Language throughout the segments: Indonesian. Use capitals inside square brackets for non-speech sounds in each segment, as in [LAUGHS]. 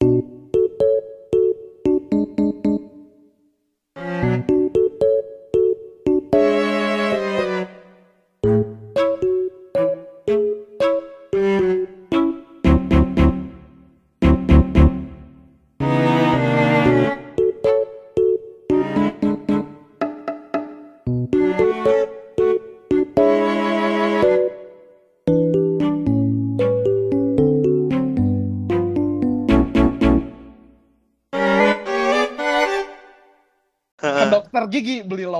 ke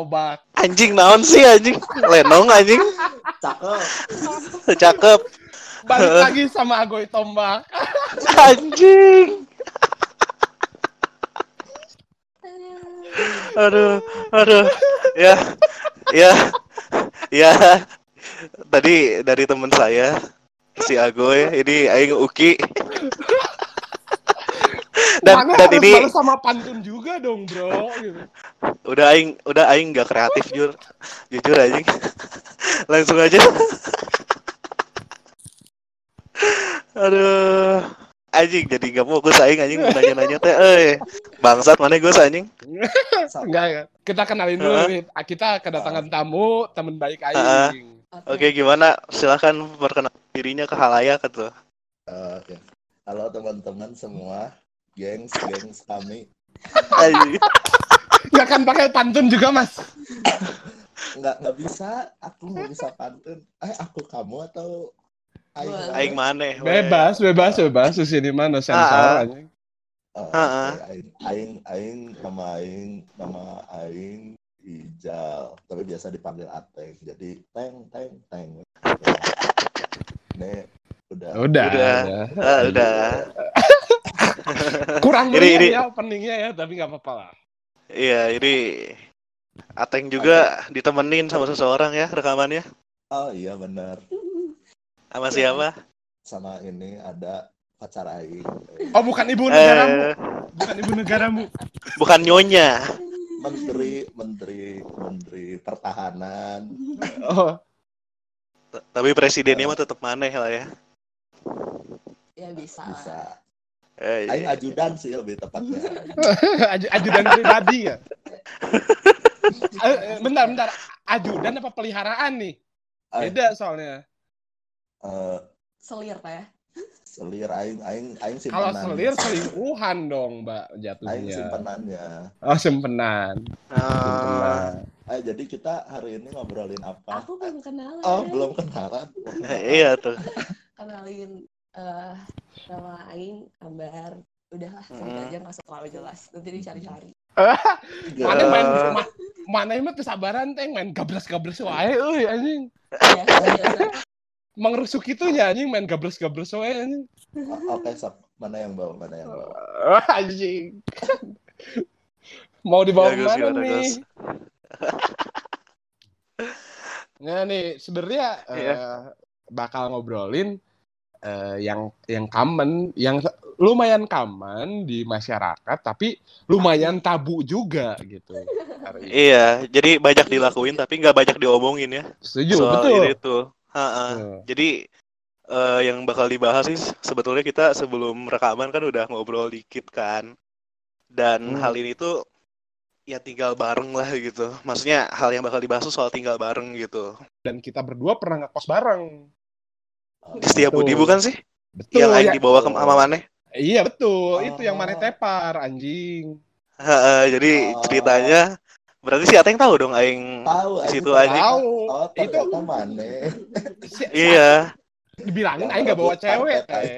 lobak. Anjing naon sih anjing? Lenong anjing. Cakep. Cakep. Balik lagi sama Agoy Tombak. [LAUGHS] Anjing. Aduh, aduh. Ya. Ya. Ya. Tadi dari teman saya si Agoy ini aing Uki. Dan Mana dan harus ini sama pantun juga dong, bro. Gitu. udah aing udah aing gak kreatif jujur. Jujur anjing. [LAUGHS] Langsung aja. [LAUGHS] Aduh. Anjing jadi gak fokus aing anjing mau nanya-nanya teh euy. Bangsat mana gue anjing? [LAUGHS] Enggak ya. Kita kenalin dulu Heeh. nih. Kita kedatangan tamu, teman baik Heeh. aing. Oke, gimana? Silahkan perkenalkan dirinya ke halayak tuh. Oke. Halo teman-teman semua, gengs gengs kami. Nggak kan pakai pantun juga, Mas. Nggak nggak bisa, aku nggak bisa pantun. Eh aku kamu atau Aing? Aing we. Bebas, bebas, bebas. Di sini mana sensor Ah. anjing. Oh. Heeh. Aing, aing, aing, nama aing, nama aing Ijal, tapi biasa dipanggil Ateng. Jadi teng, teng, teng. [LAUGHS] Nih, udah. Udah, Udah. udah. Ah, udah. Kurang Ini- ini- ya openingnya ya, tapi nggak apa-apa lah. Iya, ini Ateng juga ditemenin sama seseorang ya rekamannya. Oh iya benar. Sama siapa? Sama ini ada pacar aing. Oh, bukan ibu negaramu. Eh, Bukan ibu negaramu. bukan nyonya. Menteri, menteri, menteri pertahanan. Oh, T- Tapi presidennya mah tetap maneh lah ya. Ya bisa. Bisa. Eh, Aing ajudan sih lebih tepatnya. [LAUGHS] Aju- ajudan pribadi ya. [LAUGHS] Eh, eh, bentar, bentar. Ajudan apa peliharaan nih? Eh, Beda soalnya. eh, Selir Pak ya. selir aing aing aing Kalau simpenan. selir selingkuhan dong, Mbak, Aing jatuhnya. simpenannya. Oh, simpenan. ah, Simpenan. Eh jadi kita hari ini ngobrolin apa? Aku belum kenalan. Oh belum kenalan. iya tuh. Kenalin eh nama Aing, Ambar. Udahlah, sebut Hmm. aja nggak usah terlalu jelas. Nanti dicari-cari. [LAUGHS] Mana main Eh. ma, mana mah kesabaran teh main gabres-gabres wae euy anjing. Ya, biasa. Mengrusuk itunya anjing main gabres-gabres wae anjing. Oke sok mana yang bawa mana yang bawa? [LAUGHS] Anjing. Mau dibawa Ya, gimana, nih? [LAUGHS] Nah nih sebenarnya eh, Iya. bakal ngobrolin eh, yang yang common, yang lumayan common di masyarakat, tapi lumayan tabu juga gitu. Iya, jadi banyak dilakuin tapi nggak banyak diomongin ya. Setuju, Soal betul. ini tuh. Ha-ha. Betul. Jadi eh, yang bakal dibahas sih sebetulnya kita sebelum rekaman kan udah ngobrol dikit kan. Dan Hmm. hal ini tuh ya tinggal bareng lah gitu. Maksudnya hal yang bakal dibahas tuh soal tinggal bareng gitu. Dan kita berdua pernah ngekos bareng. Setia Budi bukan sih? Betul. yang aing ya- dibawa ke sama Maneh. Iya betul, itu yang Oh. mana tepar anjing. Ha-ha, jadi Oh. ceritanya berarti si Ateng tahu dong aing Tahu di aing situ tahu. aja. Tahu. Oh Itu si- si- Iya. dibilangin aing gak bawa cewek teh.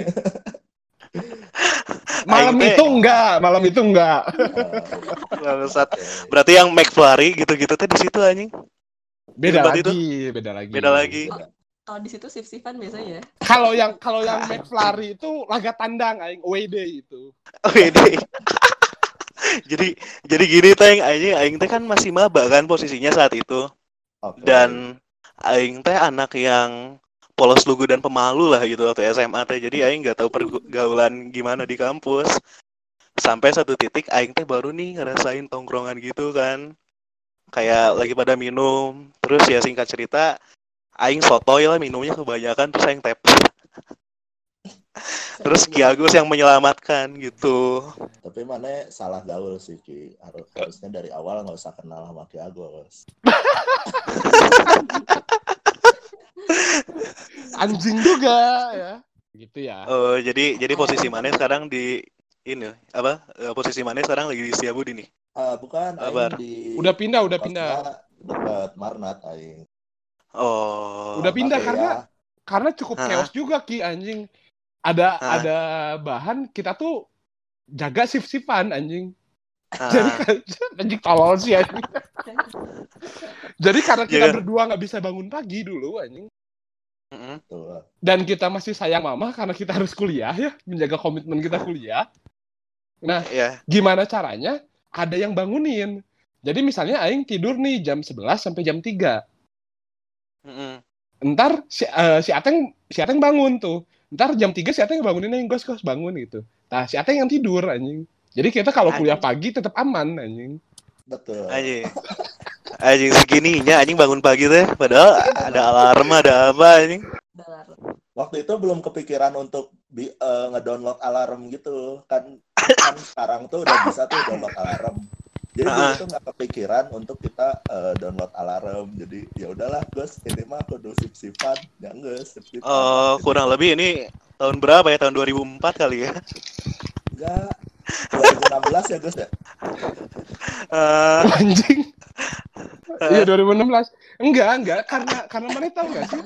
[LAUGHS] Malam Aing itu enggak, malam itu enggak. [LAUGHS] Bangsat. Berarti yang McFlurry gitu-gitu teh di situ anjing. Beda lagi, itu? beda lagi. Beda lagi. Kalau di situ sip-sipan biasanya. ya. Kalau yang kalau yang McFlurry itu laga tandang aing away day itu. Oh ini. [LAUGHS] jadi jadi gini teh aing aing teh kan masih maba kan posisinya saat itu. Oke. Dan aing teh anak yang polos lugu dan pemalu lah gitu waktu SMA teh. Jadi aing nggak tahu pergaulan gimana di kampus. Sampai satu titik aing teh baru nih ngerasain tongkrongan gitu kan. Kayak lagi pada minum. Terus ya singkat cerita aing sotoy lah minumnya kebanyakan terus aing tep. [LAUGHS] Terus Ki Agus yang menyelamatkan gitu. Tapi mana salah gaul sih Ki. Harus harusnya dari awal nggak usah kenal sama Ki Agus. [LAUGHS] Anjing juga ya. Gitu ya. Oh, jadi jadi posisi mana sekarang di ini apa? eh, Posisi mana sekarang lagi di Setiabudi nih? Ah, bukan di Udah pindah, udah pindah. dekat Marnat aing. Oh. Udah pindah Oke, karena ya. karena cukup Hah? chaos juga Ki anjing. Ada Hah? ada bahan kita tuh jaga shift-shiftan anjing. Jadi kan [LAUGHS] anjing tolol sih anjing. Jadi karena kita Iya. berdua nggak bisa bangun pagi dulu anjing. Dan kita masih sayang mama karena kita harus kuliah ya, menjaga komitmen kita kuliah. Nah, ya. gimana caranya? Ada yang bangunin. Jadi misalnya aing tidur nih jam 11 sampai jam 3. Mm-mm. Ntar si, eh, si Ateng si Ateng bangun tuh. Ntar jam 3 si Ateng bangunin aing gos gos bangun gitu. Nah, si Ateng yang tidur anjing. Jadi kita kalau kuliah pagi tetap aman anjing. Betul. Anjing. Anjing segininya anjing bangun pagi teh padahal ada alarm ada apa anjing. Waktu itu belum kepikiran untuk di eh, ngedownload alarm gitu. Kan kan sekarang tuh udah bisa tuh download alarm. Jadi dulu Ah. tuh nggak kepikiran untuk kita eh, download alarm. Jadi ya udahlah, Gus, ini mah aku udah sip-sipan. Ya enggak, sip-sipan. Oh, kurang lebih ini tahun berapa ya? Tahun 2004 kali ya. Enggak. 2016 ya, Gus ya? Eh, anjing. Iya 2016. Enggak, enggak karena karena mana tahu enggak sih?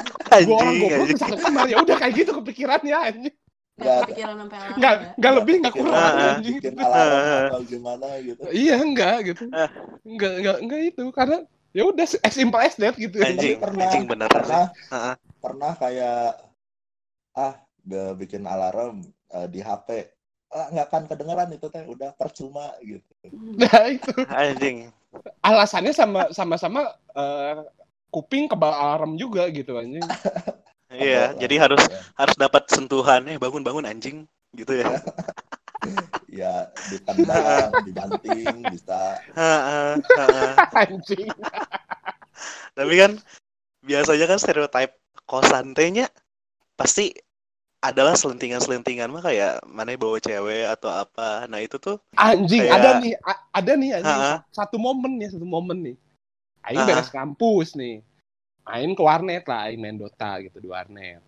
Gua orang anjing, goblok anjing. bisa ke kamar ya udah kayak gitu kepikirannya anjing. Nggak Nggak, kepikiran sampai alarm Enggak, ya. enggak lebih enggak kurang Ah, anjing. bikin alarm atau gimana gitu. Iya, enggak gitu. Enggak, enggak, enggak itu karena ya udah as simple as that gitu. Anjing, Tapi pernah, anjing bener. pernah, Ah, ah. pernah kayak ah udah bikin alarm eh, di HP ah, nggak akan kedengeran itu teh udah percuma gitu Nah, itu [LAUGHS] Anjing. alasannya sama sama-sama eh, kuping kebal alarm juga gitu anjing. [LAUGHS] Iya, Atau- jadi harus ya, harus dapat sentuhan eh bangun-bangun anjing gitu ya. [LAUGHS] ya ditendang [LAUGHS] dibanting bisa. [LAUGHS] Anjing. Tapi kan biasanya kan stereotype kosan tehnya pasti adalah selentingan-selentingan mah kayak mana bawa cewek atau apa. Nah, itu tuh Anjing, Kayak- ada nih, ada nih anjing. Ha-ha. Satu momen nih, satu momen nih. Aing Ha-ha. beres kampus nih. Main ke warnet lah, Aing main Dota gitu di warnet.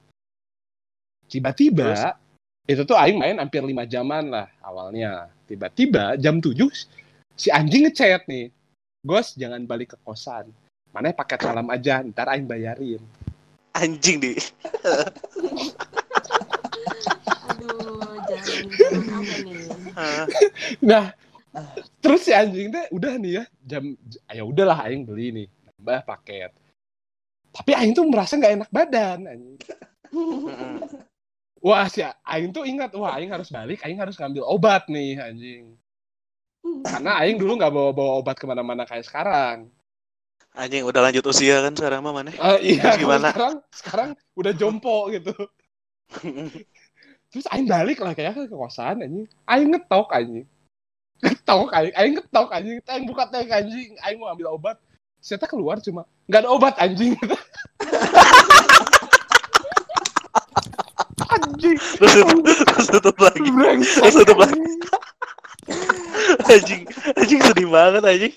Tiba-tiba, itu tuh Aing main hampir lima jaman lah awalnya. Tiba-tiba jam 7 si anjing ngechat nih. Gos, jangan balik ke kosan. Mana paket salam aja, ntar Aing bayarin. anjing di. Aduh, [LAUGHS] jangan jangan apa nih? Nah, terus si anjing teh udah nih ya, jam ya udahlah aing beli nih, nambah paket. Tapi aing tuh merasa nggak enak badan anjing. [LAUGHS] Wah, si aing tuh ingat, wah aing harus balik, aing harus ngambil obat nih anjing. Karena aing dulu nggak bawa-bawa obat ke mana-mana kayak sekarang. Anjing udah lanjut usia kan sekarang mah mana? Eh, iya, Terus gimana? sekarang sekarang udah jompo gitu. Terus aing balik lah kayak ke kosan anjing. Aing ngetok anjing. Ngetok aing, aing ngetok anjing. Aing buka tank anjing, aing mau ambil obat. Ternyata keluar cuma nggak ada obat anjing. [LAUGHS] anjing. terus tutup, terus tutup lagi. Brengsek, Terus tutup lagi. anjing. Anjing, anjing sedih banget anjing.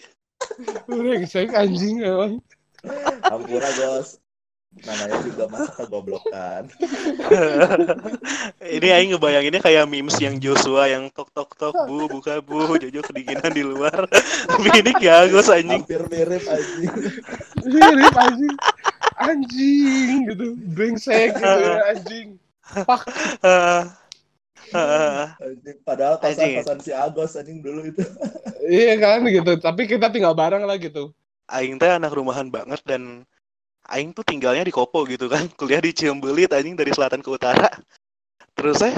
Brengsek anjing emang. ampura bos namanya juga masa kegoblokan Ini aing ngebayanginnya kayak memes yang Joshua yang tok tok tok bu buka bu Jojo kedinginan di luar. Tapi [LAUGHS] ini Kiagos anjing. hampir mirip anjing Mirip anjing. Anjing gitu. Brengsek gitu ya, anjing. Ah, Anjing. padahal kosan Anjing. kosan si Agos anjing dulu itu Iya kan gitu. Tapi kita tinggal bareng lah gitu. Aing teh anak rumahan banget dan Aing tuh tinggalnya di Kopo gitu kan. [LAUGHS] Kuliah di Ciumbelit anjing dari selatan ke utara. Terus eh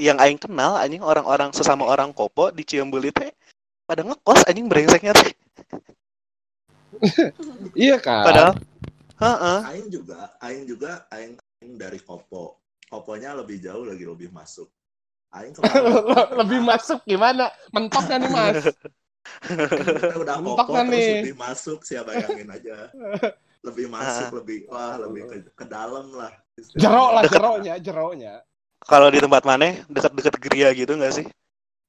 yang Aing kenal anjing orang-orang sesama orang Kopo di Ciumbelit teh pada ngekos anjing brengseknya teh. [LAUGHS] Iya kan. Padahal Heeh. Aing juga Aing juga Aing, Aing dari Kopo Koponya lebih jauh lagi lebih masuk Aing kemarin [LAUGHS] lebih masuk gimana? Mentoknya nih mas. kita udah Mentok Kopo kan terus nih. lebih masuk sih bayangin aja lebih masuk lebih wah lebih ke, ke dalam lah Jero lah jeronya, jeronya. Kalau di tempat mana deket-deket geria gitu nggak sih?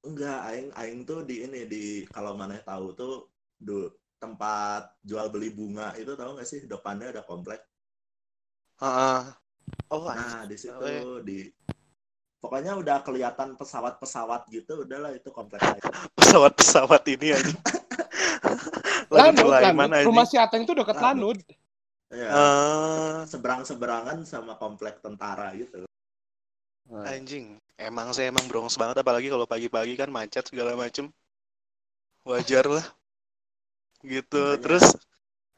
Enggak, aing aing tuh di ini di kalau mana tahu tuh du, tempat jual beli bunga itu tahu nggak sih depannya ada komplek. Heeh. Oh, Nah, di situ Oh, iya. di pokoknya udah kelihatan pesawat-pesawat gitu, udahlah itu komplek aing. [LAUGHS] pesawat-pesawat ini aja. [LAUGHS] Lagi Lanud, Lanud. aja. Rumah si Ateng itu dekat Lanud. Lanud. Ya, Eh, seberang-seberangan sama komplek tentara gitu. anjing. Emang saya emang brongs banget apalagi kalau pagi-pagi kan macet segala macem. Wajar lah. Gitu. Makanya- Terus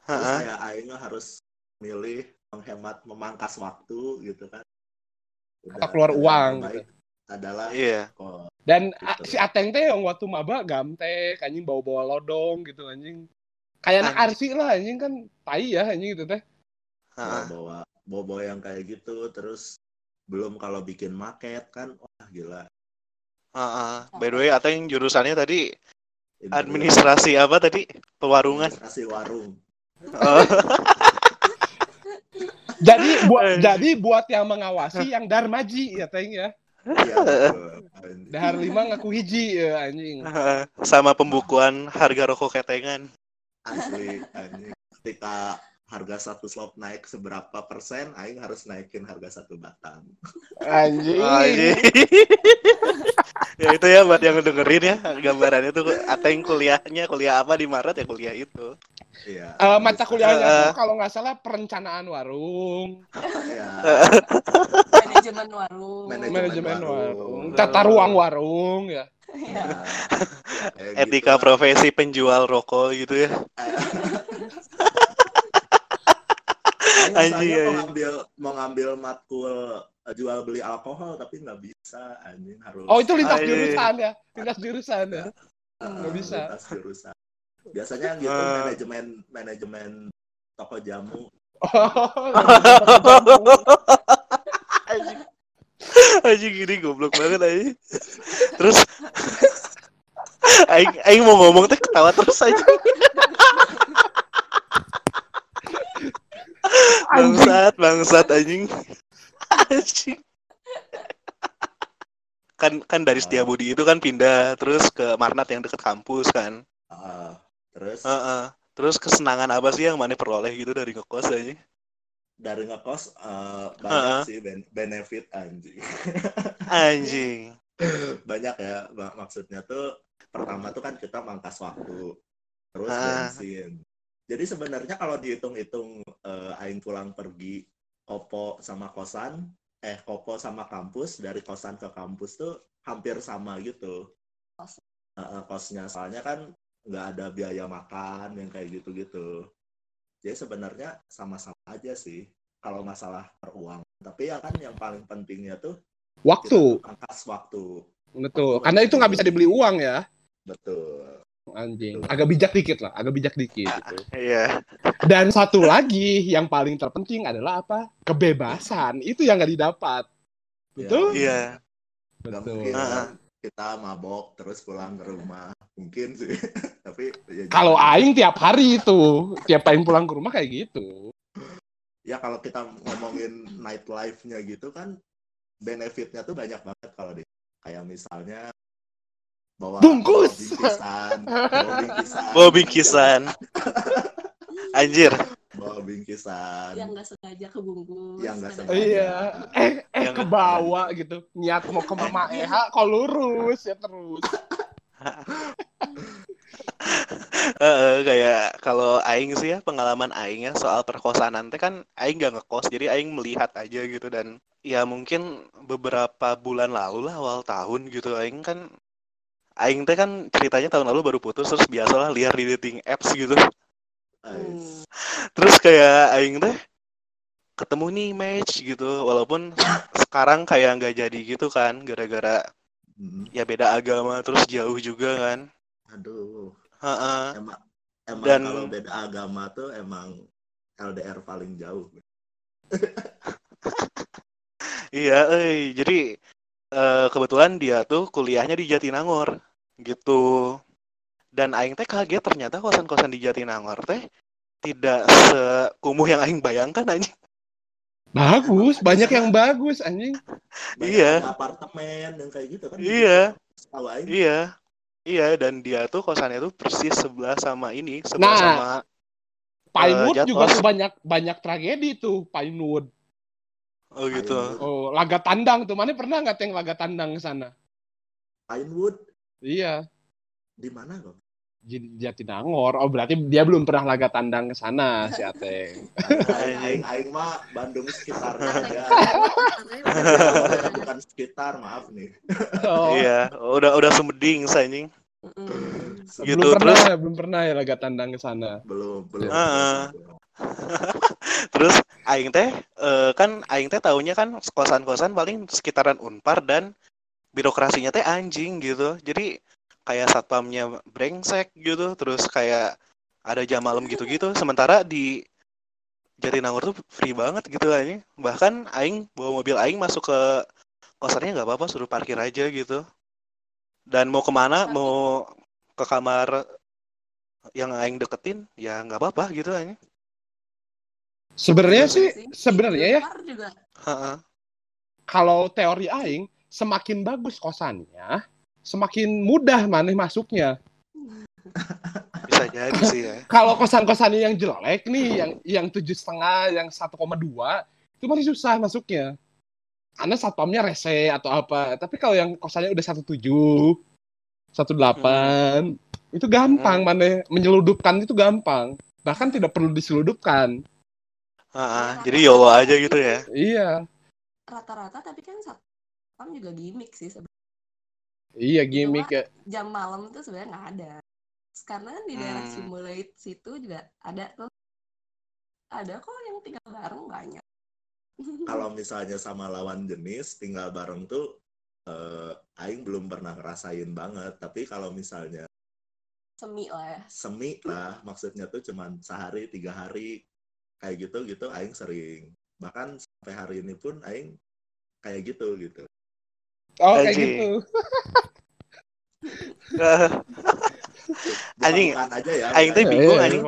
Terus Heeh. kayak aing harus milih menghemat memangkas waktu gitu kan. Atau keluar jalan uang, terbaik adalah Iya. Dan Gitu. si Ateng teh yang waktu maba gamtek, anjing bawa-bawa lodong gitu anjing. Kayak anak arsi lah anjing kan tai ya anjing gitu teh. Heeh. bawa bawa yang kayak gitu terus belum kalau bikin market kan wah gila Heeh. By the way, Ateng jurusannya tadi Ini administrasi apa tadi? Pewarungan. administrasi warung Oh, [LAUGHS] Jadi buat Anjing. jadi buat yang mengawasi yang darmaji ya Teng ya. iya. Dahar lima ngaku hiji ya anjing. sama pembukuan harga rokok ketengan. Asli anjing ketika harga satu slot naik seberapa persen aing harus naikin harga satu batang Anjing. Anjing. ya itu ya buat yang dengerin ya gambarannya tuh Ateng kuliahnya kuliah apa di Maret ya kuliah itu. iya Eh, mata kuliahnya Eh. tuh kalau nggak salah perencanaan warung, Iya. Manajemen warung. Manajemen manajemen warung. warung, tata ruang warung ya. [LAUGHS] Kayak Etika gitu. profesi penjual rokok gitu ya. Anjing, mau ngambil mau ngambil matkul eh, jual beli alkohol tapi nggak bisa anjing harus Oh itu lintas jurusan ya, lintas jurusan ya. Ah, nggak bisa. lintas jurusan. Biasanya gitu Ah. manajemen manajemen toko jamu. [LAUGHS] Anjing. [LAUGHS] Anjing gini goblok banget aja. Terus aing aing mau ngomong teh ketawa terus aja. bangsat, bangsat anjing. Anjing. Kan kan dari Setiabudi itu kan pindah terus ke Marnat yang deket kampus kan. Ah, terus Heeh. Terus kesenangan apa sih yang mana peroleh gitu dari ngekos aja? Dari ngekos eh, banyak Ah. sih ben- benefit anjing. Anjing. [LAUGHS] banyak ya mak- maksudnya tuh pertama tuh kan kita mangkas waktu terus Ah. bensin. Jadi sebenarnya kalau dihitung-hitung eh, aing pulang pergi kopo sama kosan, eh kopo sama kampus dari kosan ke kampus tuh hampir sama gitu. Kos. Eh, kosnya soalnya kan nggak ada biaya makan yang kayak gitu-gitu. Jadi sebenarnya sama-sama aja sih kalau masalah peruang. Tapi ya kan yang paling pentingnya tuh Waktu, mangkas waktu. betul. Karena itu nggak bisa dibeli uang ya. Betul. Anjing. Agak bijak dikit lah, agak bijak dikit gitu. [LAUGHS] Iya. Dan satu lagi yang paling terpenting adalah apa? Kebebasan. Itu yang nggak didapat. Betul? Iya. Gak Betul. mungkin Ah. kan kita mabok terus pulang ke rumah. Mungkin sih. [LAUGHS] Tapi ya Kalau aing tiap hari itu, tiap aing pulang ke rumah kayak gitu. ya kalau kita ngomongin nightlife-nya gitu kan benefitnya tuh banyak banget kalau di kayak misalnya bawa Bungkus! bingkisan, Bawa bingkisan. [LAUGHS] Anjir. Bawa bingkisan. Yang nggak sengaja kebungkus. Yang nggak sengaja. Iya. [LAUGHS] Eh, eh Yang- ke bawah gitu. Niat mau ke Mama Eha, kok lurus ya terus. Heeh, [LAUGHS] kayak kalau aing sih ya pengalaman aing ya soal perkosaan nanti kan aing gak ngekos jadi aing melihat aja gitu dan ya mungkin beberapa bulan lalu lah awal tahun gitu aing kan aing teh kan ceritanya tahun lalu baru putus terus biasalah liar di dating apps gitu Terus kayak aing teh ketemu nih match gitu walaupun sekarang kayak nggak jadi gitu kan gara-gara Mm. ya beda agama terus jauh juga kan Aduh. Heeh. Emang emang Dan- kalau beda agama tuh emang LDR paling jauh. [LAUGHS] Iya, eh jadi eh, kebetulan dia tuh kuliahnya di Jatinangor gitu. Dan aing teh kaget ternyata kosan-kosan di Jatinangor teh tidak sekumuh yang aing bayangkan aja. Bagus, banyak yang bagus anjing. [LAUGHS] Banyak Iya. apartemen yang kayak gitu kan Iya. Tahu aing Iya. Iya, dan dia tuh kosannya tuh persis sebelah sama ini, sebelah Nah, sama Pinewood Eh, juga tuh banyak banyak tragedi tuh Pinewood. oh gitu. Pinewood. Oh, laga tandang tuh. Mana pernah nggak yang laga tandang ke sana? Pinewood Iya, di mana kok? Jatinangor. Oh, berarti dia belum pernah laga tandang ke sana si Ateng. Aing, aing, aing mah Bandung [LAUGHS] aja. Katanya bukan sekitar, maaf nih. Oh, Iya, udah udah semeding anjing. Mm-mm. Gitu, belum pernah, terus- belum pernah ya laga tandang ke sana. Belum, belum. [LAUGHS] Terus aing teh eh, kan aing teh taunya kan kosan-kosan paling sekitaran Unpar dan birokrasinya teh anjing gitu. Jadi kayak satpamnya brengsek gitu, terus kayak ada jam malam gitu-gitu. Sementara di Jatinangor tuh free banget gitu aja. Bahkan aing bawa mobil aing masuk ke kosannya nggak apa-apa, suruh parkir aja gitu. Dan mau ke mana, Tapi- mau ke kamar yang aing deketin, ya nggak apa-apa gitu aja. Sebenarnya Iya sih, sebenarnya ya kalau teori aing semakin bagus kosannya, semakin mudah maneh masuknya. Bisa jadi sih ya. Kalau kosan-kosannya yang jelek nih, yang yang tujuh setengah, yang 1,2 itu masih susah masuknya. Karena satpamnya rese atau apa. Tapi kalau yang kosannya udah 17, 18, itu gampang maneh menyeludupkan itu gampang. Bahkan tidak perlu diseludupkan. Heeh, jadi YOLO aja gitu ya. Iya, rata-rata tapi kan satpam juga gimmick sih sebenarnya. Iya gimmick ya. Jam malam tuh sebenarnya nggak ada. Karena kan di daerah Hmm. Simulate situ juga ada tuh ada kok yang tinggal bareng banyak. [LAUGHS] Kalau misalnya sama lawan jenis tinggal bareng tuh eh, aing belum pernah ngerasain banget, tapi kalau misalnya semi lah ya. semi lah maksudnya tuh cuman sehari tiga hari kayak gitu gitu aing sering bahkan sampai hari ini pun aing kayak gitu gitu Oh, kayak [LAUGHS] Anjing. gitu. Anjing, aja ya aing teh bingung, anjing.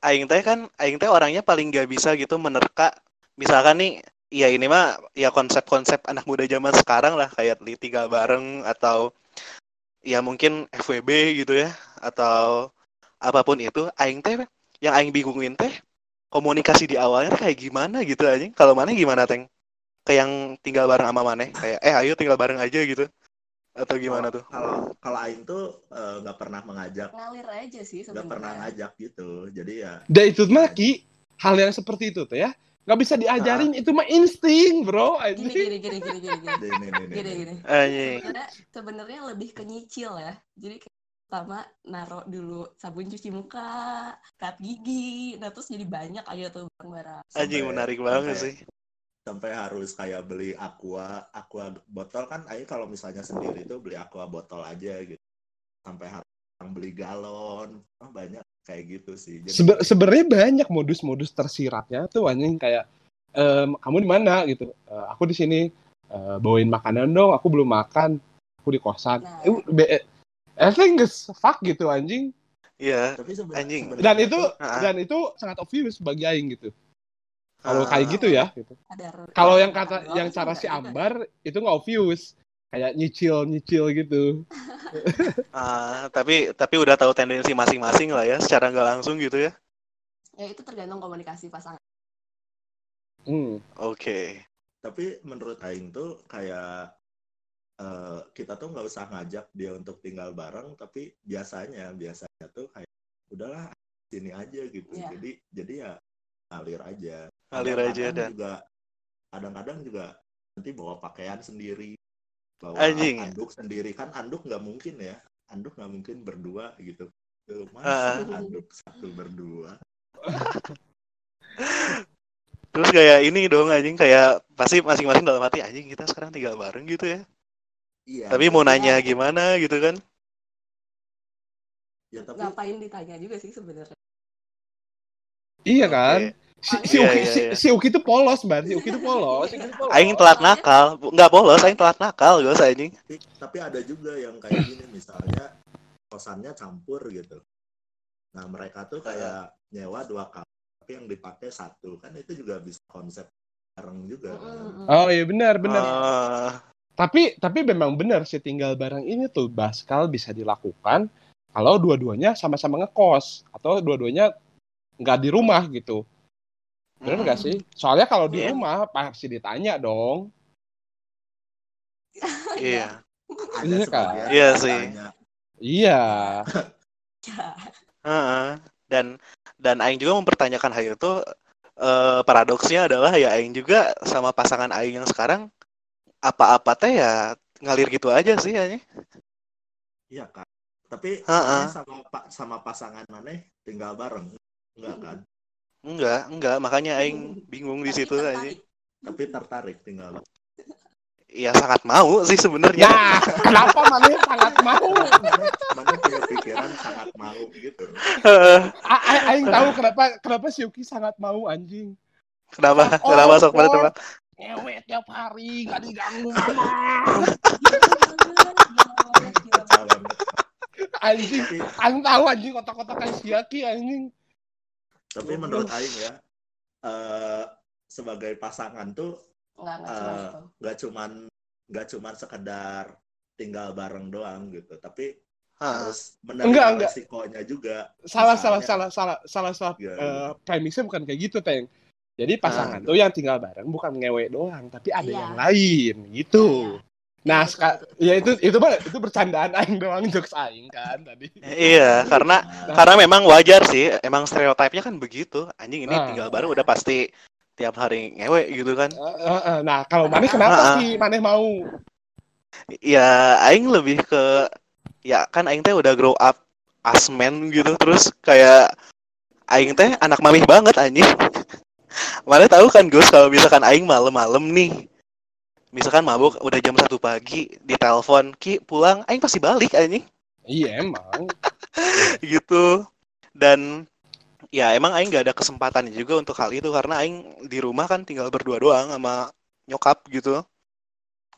Aing teh kan, aing teh orangnya paling gak bisa gitu menerka. Misalkan nih, ya ini mah ya konsep-konsep anak muda zaman sekarang lah kayak li tiga bareng atau ya mungkin FWB gitu ya atau apa pun itu. Aing teh yang aing bingungin teh komunikasi di awalnya kayak gimana gitu anjing. Kalau mana gimana teng? Kayak yang tinggal bareng sama mana? Kayak eh ayo tinggal bareng aja gitu. Atau gimana tuh? kalau kalau aing tuh eh, nggak pernah mengajak Ngalir aja sih nggak pernah sebenarnya. ngajak gitu jadi ya Dan itu mah Ki, hal yang seperti itu tuh ya. Nggak bisa diajarin, itu mah insting, bro. Gini anjing. gini gini gini gini gini. ini ini ini, Gini gini. Sebenarnya sebenarnya lebih ke nyicil ya. Jadi pertama naruh dulu sabun cuci muka, kat gigi, nah terus jadi banyak aja tuh barang-barang. Anjing menarik banget sih. Sampai harus kayak beli aqua aqua botol kan aing kalau misalnya sendiri tuh beli aqua botol aja gitu sampai harus beli galon oh, banyak kayak gitu sih Jadi- Sebe- Sebenarnya banyak modus-modus tersiratnya tuh anjing kayak em, kamu di mana gitu. "Eh, aku di sini Eh, bawain makanan dong, aku belum makan. Aku di kosan. Nah. Eh, be- I think it's fuck gitu anjing. Iya. Anjing. Dan itu tuh- Ah. dan itu sangat obvious bagi aing gitu. Kalau Ah. kayak gitu ya gitu. Kalau yang kata yang sih cara si juga. Ambar itu nggak obvious. Kayak nyicil-nyicil gitu. [LAUGHS] Ah, tapi tapi udah tahu tendensi masing-masing lah ya, secara nggak langsung gitu ya. Ya itu tergantung komunikasi pasangan. Hmm. Oke. tapi menurut aing tuh kayak eh, kita tuh nggak usah ngajak dia untuk tinggal bareng tapi biasanya biasanya tuh kayak udahlah sini aja gitu Iya. jadi jadi ya ngalir aja Ngalir aja Kadang-kadang dan juga kadang-kadang juga nanti bawa pakaian sendiri bawa Anjing. anduk sendiri kan anduk nggak mungkin ya anduk nggak mungkin berdua gitu Tuh, Ah. masa anduk satu berdua [LAUGHS] terus kayak ini dong anjing kayak pasti masing-masing dalam hati anjing kita sekarang tinggal bareng gitu ya. iya Tapi mau tapi- nanya gimana gitu kan? ya tapi Ngapain ditanya juga sih sebenarnya. Iya kan? Si, si Iya, Uki, iya, si, iya. si Uki itu polos, Ban. Si Uki itu polos. Si polos. Aing telat nakal, Bu- nggak polos, aing telat nakal gue anjing. tapi, tapi ada juga yang kayak gini misalnya kosannya campur gitu nah mereka tuh kayak nyewa dua kamar tapi yang dipakai satu kan itu juga bisa konsep bareng juga kan. Oh iya benar benar. Ah, Tapi tapi memang benar sih tinggal bareng ini tuh baskal bisa dilakukan kalau dua-duanya sama-sama ngekos atau dua-duanya nggak di rumah gitu. Benar nggak hmm, sih? Soalnya kalau di Iya. rumah pasti ditanya dong. [LAUGHS] Iya. Iya, Kak. sebagian Iya sih. Iya. [LAUGHS] Ya. Heeh. Dan dan Aing juga mempertanyakan hal itu eh, paradoksnya adalah ya Aing juga sama pasangan Aing yang sekarang apa-apa teh ya ngalir gitu aja sih ya. Iya kan. Tapi Ha-ha. maneh sama sama pasangan maneh tinggal bareng. Enggak kan? Enggak, enggak, makanya Aing bingung di situ aja. Tapi tertarik tinggal bareng. Ya sangat mau sih sebenarnya. Nah, kenapa mana sangat mau? Maneh maneh punya pikiran sangat mau gitu. Heeh. A- a- Aing tahu kenapa kenapa si Yuki sangat mau anjing. Kenapa? Oh, Kenapa sok pada oh. tebak? Ngewe tiap hari, gak diganggu mama. Banget. Anjing, Tapi, Aing tahu anjing kotak-kotak kayak si Yaki anjing. Tapi menurut Aing ya, eh, sebagai pasangan tuh Eh, nggak cuman nggak cuman sekedar tinggal bareng doang gitu, tapi harus menerima Enggak, enggak. resikonya juga. Salah, salah, salah, salah, salah, salah. Iya, eh, premisnya bukan kayak gitu, Teng. Jadi pasangan Ah. tuh yang tinggal bareng bukan ngewe doang, tapi ada Iya. yang lain gitu. Nah, ya itu itu mah itu bercandaan aing doang jokes aing kan tadi. Iya, karena Nah, karena memang wajar sih, emang stereotipnya kan begitu. Anjing ini Ah. tinggal bareng udah pasti tiap hari ngewe gitu kan. Nah, kalau maneh kenapa sih maneh mau? Ya, aing lebih ke ya kan aing teh udah grow up as man gitu terus kayak aing teh anak mamih banget anjing. [LAUGHS] Mana tahu kan Gus kalau misalkan aing malam-malam nih misalkan mabuk udah jam satu pagi ditelepon ki pulang. Aing pasti balik anjing. Iya emang. [LAUGHS] gitu. Dan ya emang aing gak ada kesempatan juga untuk hal itu karena aing di rumah kan tinggal berdua doang sama nyokap gitu.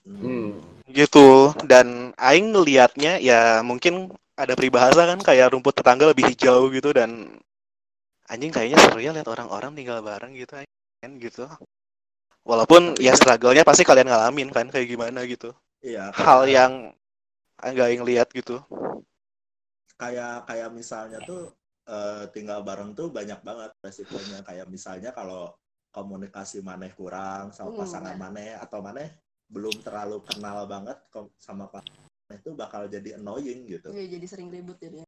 Hmm. gitu. Dan aing ngelihatnya ya mungkin ada peribahasa kan kayak rumput tetangga lebih hijau gitu dan anjing kayaknya seru ya lihat orang-orang tinggal bareng gitu anjing, gitu walaupun ya struggle-nya pasti kalian ngalamin kan kayak gimana gitu Iya, hal yang enggak aing lihat gitu kayak kayak misalnya tuh eh, tinggal bareng tuh banyak banget resikonya kayak misalnya kalau komunikasi maneh kurang sama Hmm, pasangan ya. maneh atau maneh belum terlalu kenal banget sama pasangan itu bakal jadi annoying gitu. Iya, jadi sering ribut jadi.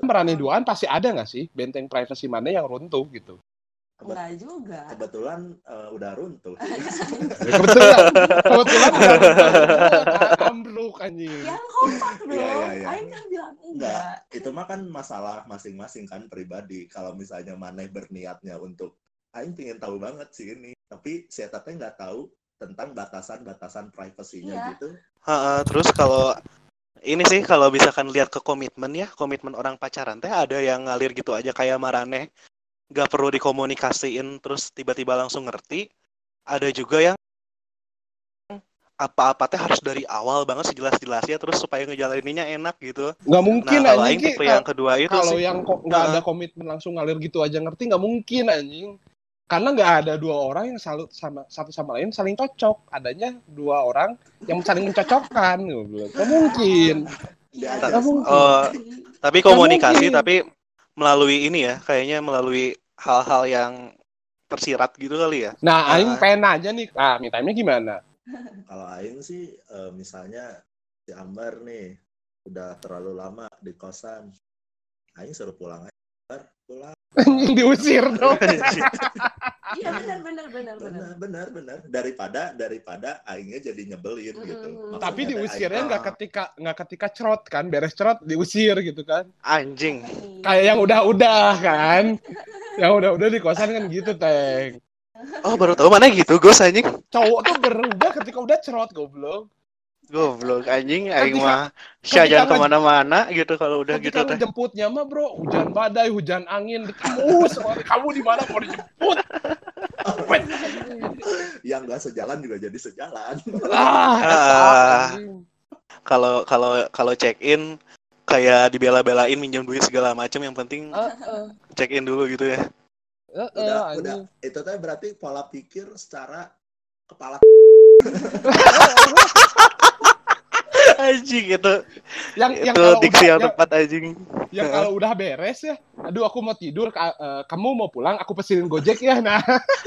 Merane duaan pasti ada nggak sih benteng privasi mana yang runtuh gitu? Enggak juga. Kebetulan eh, udah runtuh. Ya, [LAUGHS] kebetulan, kebetulan udah runtuh. ambruk anjing. Yang kompak dong. Iya, iya, iya. Aing kan bilang Enggak, enggak. itu mah kan masalah masing-masing kan pribadi. Kalau misalnya maneh berniatnya untuk Aing pengen tahu banget sih ini, tapi saya tapi nggak tahu tentang batasan-batasan privasinya Iya. gitu. Ha-ha, terus kalau ini sih kalau misalkan lihat ke komitmen ya, komitmen orang pacaran teh ada yang ngalir gitu aja kayak Marane, nggak perlu dikomunikasiin terus tiba-tiba langsung ngerti. Ada juga yang apa-apa teh harus dari awal banget sejelas-jelasnya terus supaya ngejalaninnya enak gitu. Nggak mungkin nah, anjing. tipe yang kedua itu Kalau sih. yang nggak ada komitmen langsung ngalir gitu aja ngerti nggak mungkin anjing. Karena nggak ada dua orang yang salut sama satu sama lain saling cocok. Adanya dua orang yang saling mencocokkan. [LAUGHS] Nggak mungkin. Nggak mungkin. Oh, tapi komunikasi tapi melalui ini ya, kayaknya melalui hal-hal yang tersirat gitu kali ya. Nah, Ah. aing pengen aja nih. Ah, me time-nya gimana? Kalau Aing sih eh, misalnya si Ambar nih udah terlalu lama di kosan, Aing suruh pulang aja. Ambar, pulang. [LAUGHS] Anjing diusir dong. [LAUGHS] Iya benar benar benar benar. Benar, benar, benar. Daripada daripada Aingnya jadi nyebelin Mm-mm. gitu. Maksudnya Tapi diusirnya nggak ketika nggak ketika cerot kan, beres cerot diusir gitu kan. Anjing. Kayak yang udah-udah kan. Yang udah-udah di kosan kan gitu, Teng. Oh, baru tahu mana gitu, Gus anjing. Cowok tuh berubah ketika udah cerot goblok. Goblok anjing, aing Ketika- mah Syah ketika jangan nge- ke mana-mana gitu kalau udah gitu Ketika teh. jemputnya mah bro, hujan badai, hujan angin, kamu kamu di mana mau dijemput? [LAUGHS] yang nggak sejalan juga jadi sejalan. Ah, Ah. Kalau kalau kalau check in kayak dibela-belain minjem duit segala macam yang penting Ah, check in dulu gitu ya. Eh, udah udah itu teh berarti pola pikir secara kepala [LAUGHS] Anjing itu. yang yang itu kalau diksi udah yang yang, tepat anjing. yang kalau udah beres ya aduh aku mau tidur ka- eh, kamu mau pulang aku pesenin gojek ya nah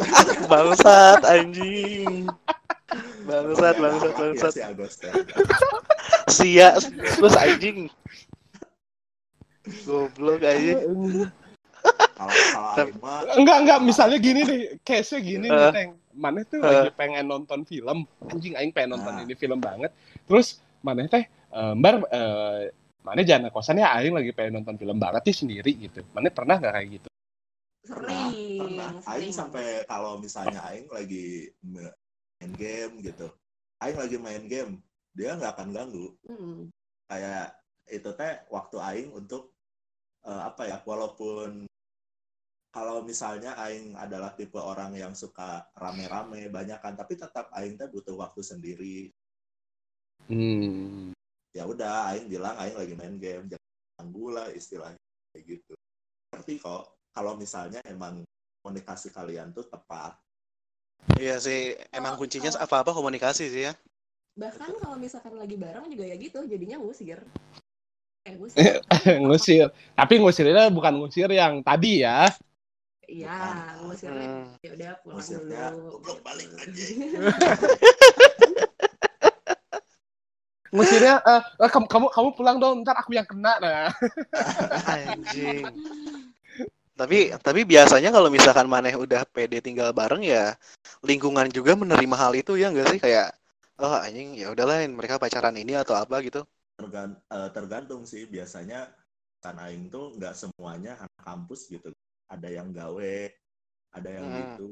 [LAUGHS] Bangsat anjing. Bangsat, Ya, bangsat, ya, bangsat. si teh. Sia terus anjing. Goblok anjing. Kalau enggak enggak. misalnya gini nih case nya gini nih Eh. teng. Mana tuh Eh. lagi pengen nonton film. Anjing aing pengen nonton Ah. ini film banget. Terus mana teh eh, mbar eh, mana jangan kosan ya aing lagi pengen nonton film banget sih sendiri gitu. Mana pernah nggak kayak gitu? Pernah Aing sampai kalau misalnya Aing lagi main game gitu. Aing lagi main game dia nggak akan ganggu. Mm. kayak itu teh waktu Aing untuk eh, apa ya walaupun kalau misalnya Aing adalah tipe orang yang suka rame-rame banyakan tapi tetap Aing teh butuh waktu sendiri hmm. ya udah Aing bilang Aing lagi main game jangan ganggu lah istilahnya kayak gitu ngerti kok kalau misalnya emang komunikasi kalian tuh tepat Iya sih, emang kuncinya apa-apa komunikasi sih ya. Bahkan kalau misalkan lagi bareng juga ya gitu, jadinya ngusir. Eh, ngusir. [LAUGHS] ngusir tapi ngusirnya bukan ngusir yang tadi ya Iya, ngusirnya ya udah pulang Ngusirnya, dulu. "Goblok, balik aja." [LAUGHS] ngusirnya eh, eh, kamu kamu kamu pulang dong ntar aku yang kena nah Anjing. Tapi tapi biasanya kalau misalkan maneh udah pede tinggal bareng ya lingkungan juga menerima hal itu ya enggak sih kayak oh anjing ya udahlah mereka pacaran ini atau apa gitu. Tergan- eh, tergantung sih biasanya kan aing tuh nggak semuanya anak kampus gitu ada yang gawe ada yang Hmm. gitu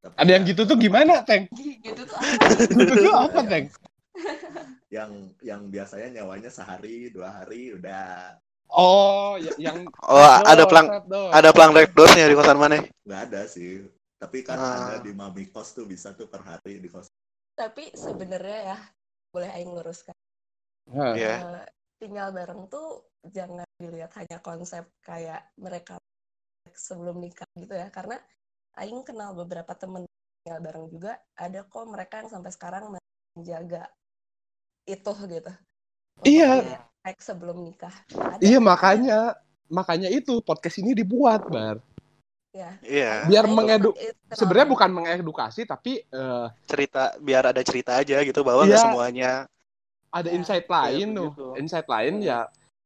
Tapi ada yang ya, gitu tuh gimana teng gitu tuh apa? gitu tuh apa teng [LAUGHS] yang yang biasanya nyawanya sehari dua hari udah oh ya- yang Oh, ada pelang ada pelang rekdosnya di kosan maneh. nggak ada sih tapi kan Ah. ada di mami kos tuh bisa tuh per hari di kos Tapi sebenarnya ya, boleh aing luruskan. Hah. Iya. Eh, tinggal bareng tuh jangan dilihat hanya konsep kayak mereka sebelum nikah gitu ya karena Aing kenal beberapa temen tinggal bareng juga ada kok mereka yang sampai sekarang masih menjaga itu gitu Iya. kayak sebelum nikah Ada, iya makanya makanya itu podcast ini dibuat bar ya Iya, biar Aing mengedu kenal- sebenarnya bukan mengedukasi tapi eh, cerita biar ada cerita aja gitu bahwa Iya. nggak semuanya. ada Ya, insight lain tuh begitu. insight lain Hmm. ya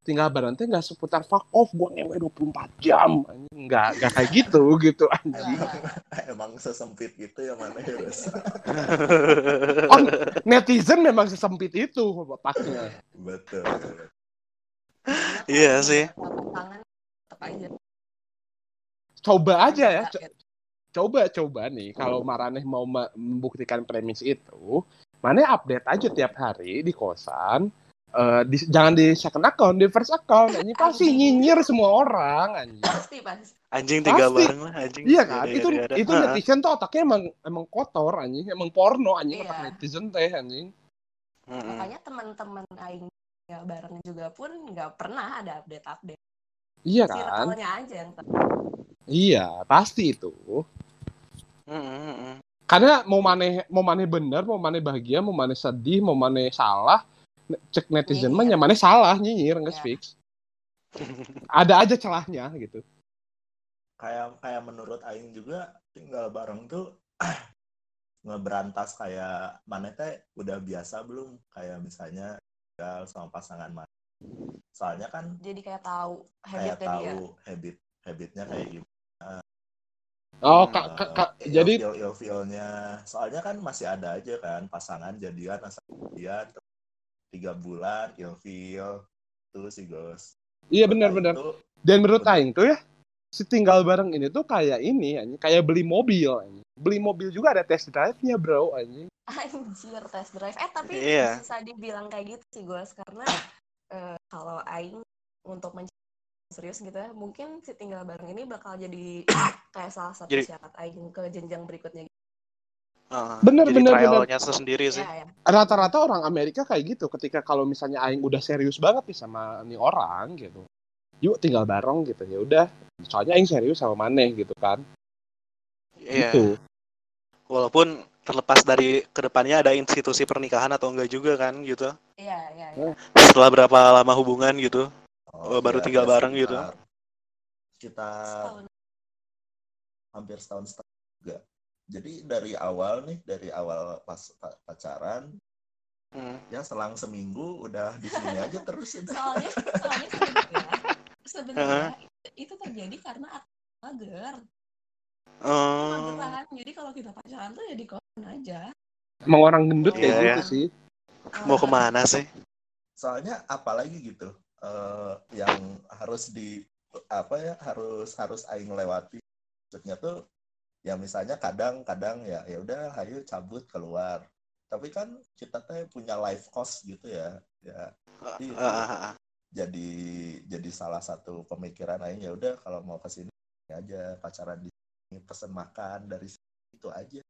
tinggal bareng teh nggak seputar fuck off gue ngewe 24 jam. Nggak nggak kayak gitu [LAUGHS] gitu anjing. [LAUGHS] Emang sesempit gitu ya mana ya Bos? [LAUGHS] Oh, netizen memang sesempit itu pasnya betul. Iya sih. coba aja ya co- coba coba nih kalau Maraneh mau me- membuktikan premis itu mana update aja tiap hari di kosan Eh, di- jangan di second account di first account ini pasti nyinyir semua orang anjing pasti pasti Anjing tinggal Pasti. bareng lah anjing. iya kan Yada, itu yada, yada. itu netizen tuh otaknya emang emang kotor anjing emang porno anjing Iya. otak netizen teh anjing makanya teman-teman aing ya bareng juga pun nggak pernah ada update-update iya kan circle-nya aja yang tahu. iya pasti itu Mm-mm, mm-mm. karena mau maneh mau maneh bener mau maneh bahagia mau maneh sedih mau maneh salah cek netizen mah Nyinyir. ya maneh salah nyinyir nggak Iya. fix ada aja celahnya gitu kayak kayak menurut Aing juga tinggal bareng tuh [CLEARS THROAT] ngeberantas kayak mana teh udah biasa belum kayak misalnya tinggal sama pasangan mana soalnya kan jadi kayak tahu kayak habitnya dia tahu habit habitnya kayak gimana oh Hmm. kak kak kak Eh, jadi ilfilnya soalnya kan masih ada aja kan pasangan jadian asal jadian tiga bulan ilfil itu sih Gus iya benar-benar dan menurut Bener. Aing tuh ya si tinggal bareng ini tuh kayak ini anjing kayak beli mobil anjing. beli mobil juga ada test drive-nya bro anjing anjir test drive eh tapi Iya. bisa dibilang kayak gitu sih gue karena eh, kalau aing untuk mencari serius gitu ya mungkin si tinggal bareng ini bakal jadi [COUGHS] kayak salah satu Jadi- syarat aing ke jenjang berikutnya gitu. Ah, Bener, jadi bener, trialnya sendiri sih. ya, ya. rata-rata orang Amerika kayak gitu ketika kalau misalnya Aing udah serius banget nih sama nih orang gitu yuk tinggal bareng gitu ya udah soalnya aing serius sama maneh gitu kan Iya. gitu Walaupun terlepas dari ke depannya ada institusi pernikahan atau enggak juga kan gitu. Iya, iya, iya. Setelah berapa lama hubungan gitu. Oh, baru iya, tinggal ya bareng gitu. sekitar- Sekitar Setahun. hampir setahun setengah juga. Jadi dari awal nih, dari awal pas pa- pacaran, Hmm. ya selang seminggu udah di sini aja terus udah. Soalnya, soalnya sebenarnya, sebenarnya itu terjadi karena aku mager. Oh. Mageran. Jadi kalau kita pacaran tuh ya di kosan aja. emang orang gendut kayak Iya, gitu ya. sih Mau ke mana sih? Soalnya apalagi gitu eh, yang harus di apa ya harus harus aing lewati. Maksudnya tuh ya misalnya kadang-kadang ya ya udah ayo cabut keluar. Tapi kan kita teh punya life cost gitu ya. Ya Iya. Ah, ah, ah. jadi jadi salah satu pemikiran aing ya udah kalau mau ke sini aja pacaran di sini pesen makan dari sini itu aja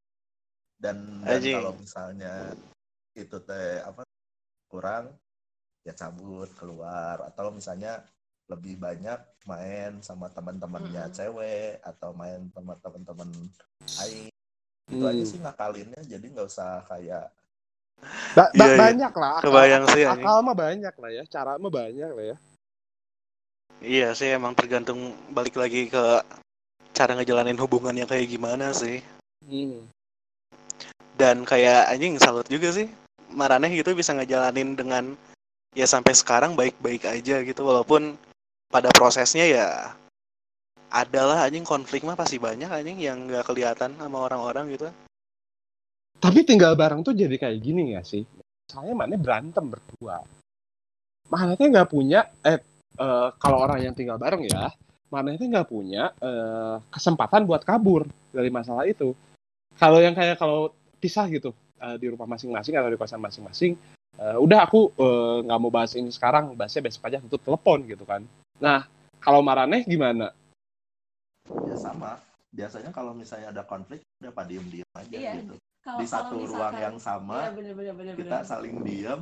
dan, dan kalau misalnya itu teh apa kurang ya cabut keluar atau misalnya lebih banyak main sama teman-temannya Mm-mm. cewek atau main sama teman-teman aing itu Hmm. aja sih ngakalinnya jadi nggak usah kayak Ba- ba- Iya, iya. banyak lah akal, Kebayang sih akal mah banyak lah ya cara mah banyak lah ya Iya sih emang tergantung balik lagi ke cara ngejalanin hubungan yang kayak gimana sih. Hmm. Dan kayak anjing salut juga sih. Maraneh gitu bisa ngejalanin dengan ya sampai sekarang baik-baik aja gitu walaupun pada prosesnya ya adalah anjing konflik mah pasti banyak anjing yang nggak kelihatan sama orang-orang gitu. Tapi tinggal bareng tuh jadi kayak gini gak sih? Saya mana berantem berdua. Mananya nggak punya, eh, eh, kalau orang yang tinggal bareng ya, mananya nggak punya eh, kesempatan buat kabur dari masalah itu. Kalau yang kayak kalau pisah gitu eh, di rumah masing-masing atau di kosan masing-masing, eh, udah aku nggak mau bahas ini sekarang, bahasnya besok aja tutup telepon gitu kan. Nah, kalau Maraneh gimana? ya sama biasanya kalau misalnya ada konflik udah pada diem diem aja Iya, gitu Kalau di satu kalau ruang misalkan- yang sama Iya, bener, bener, bener, kita bener. saling diam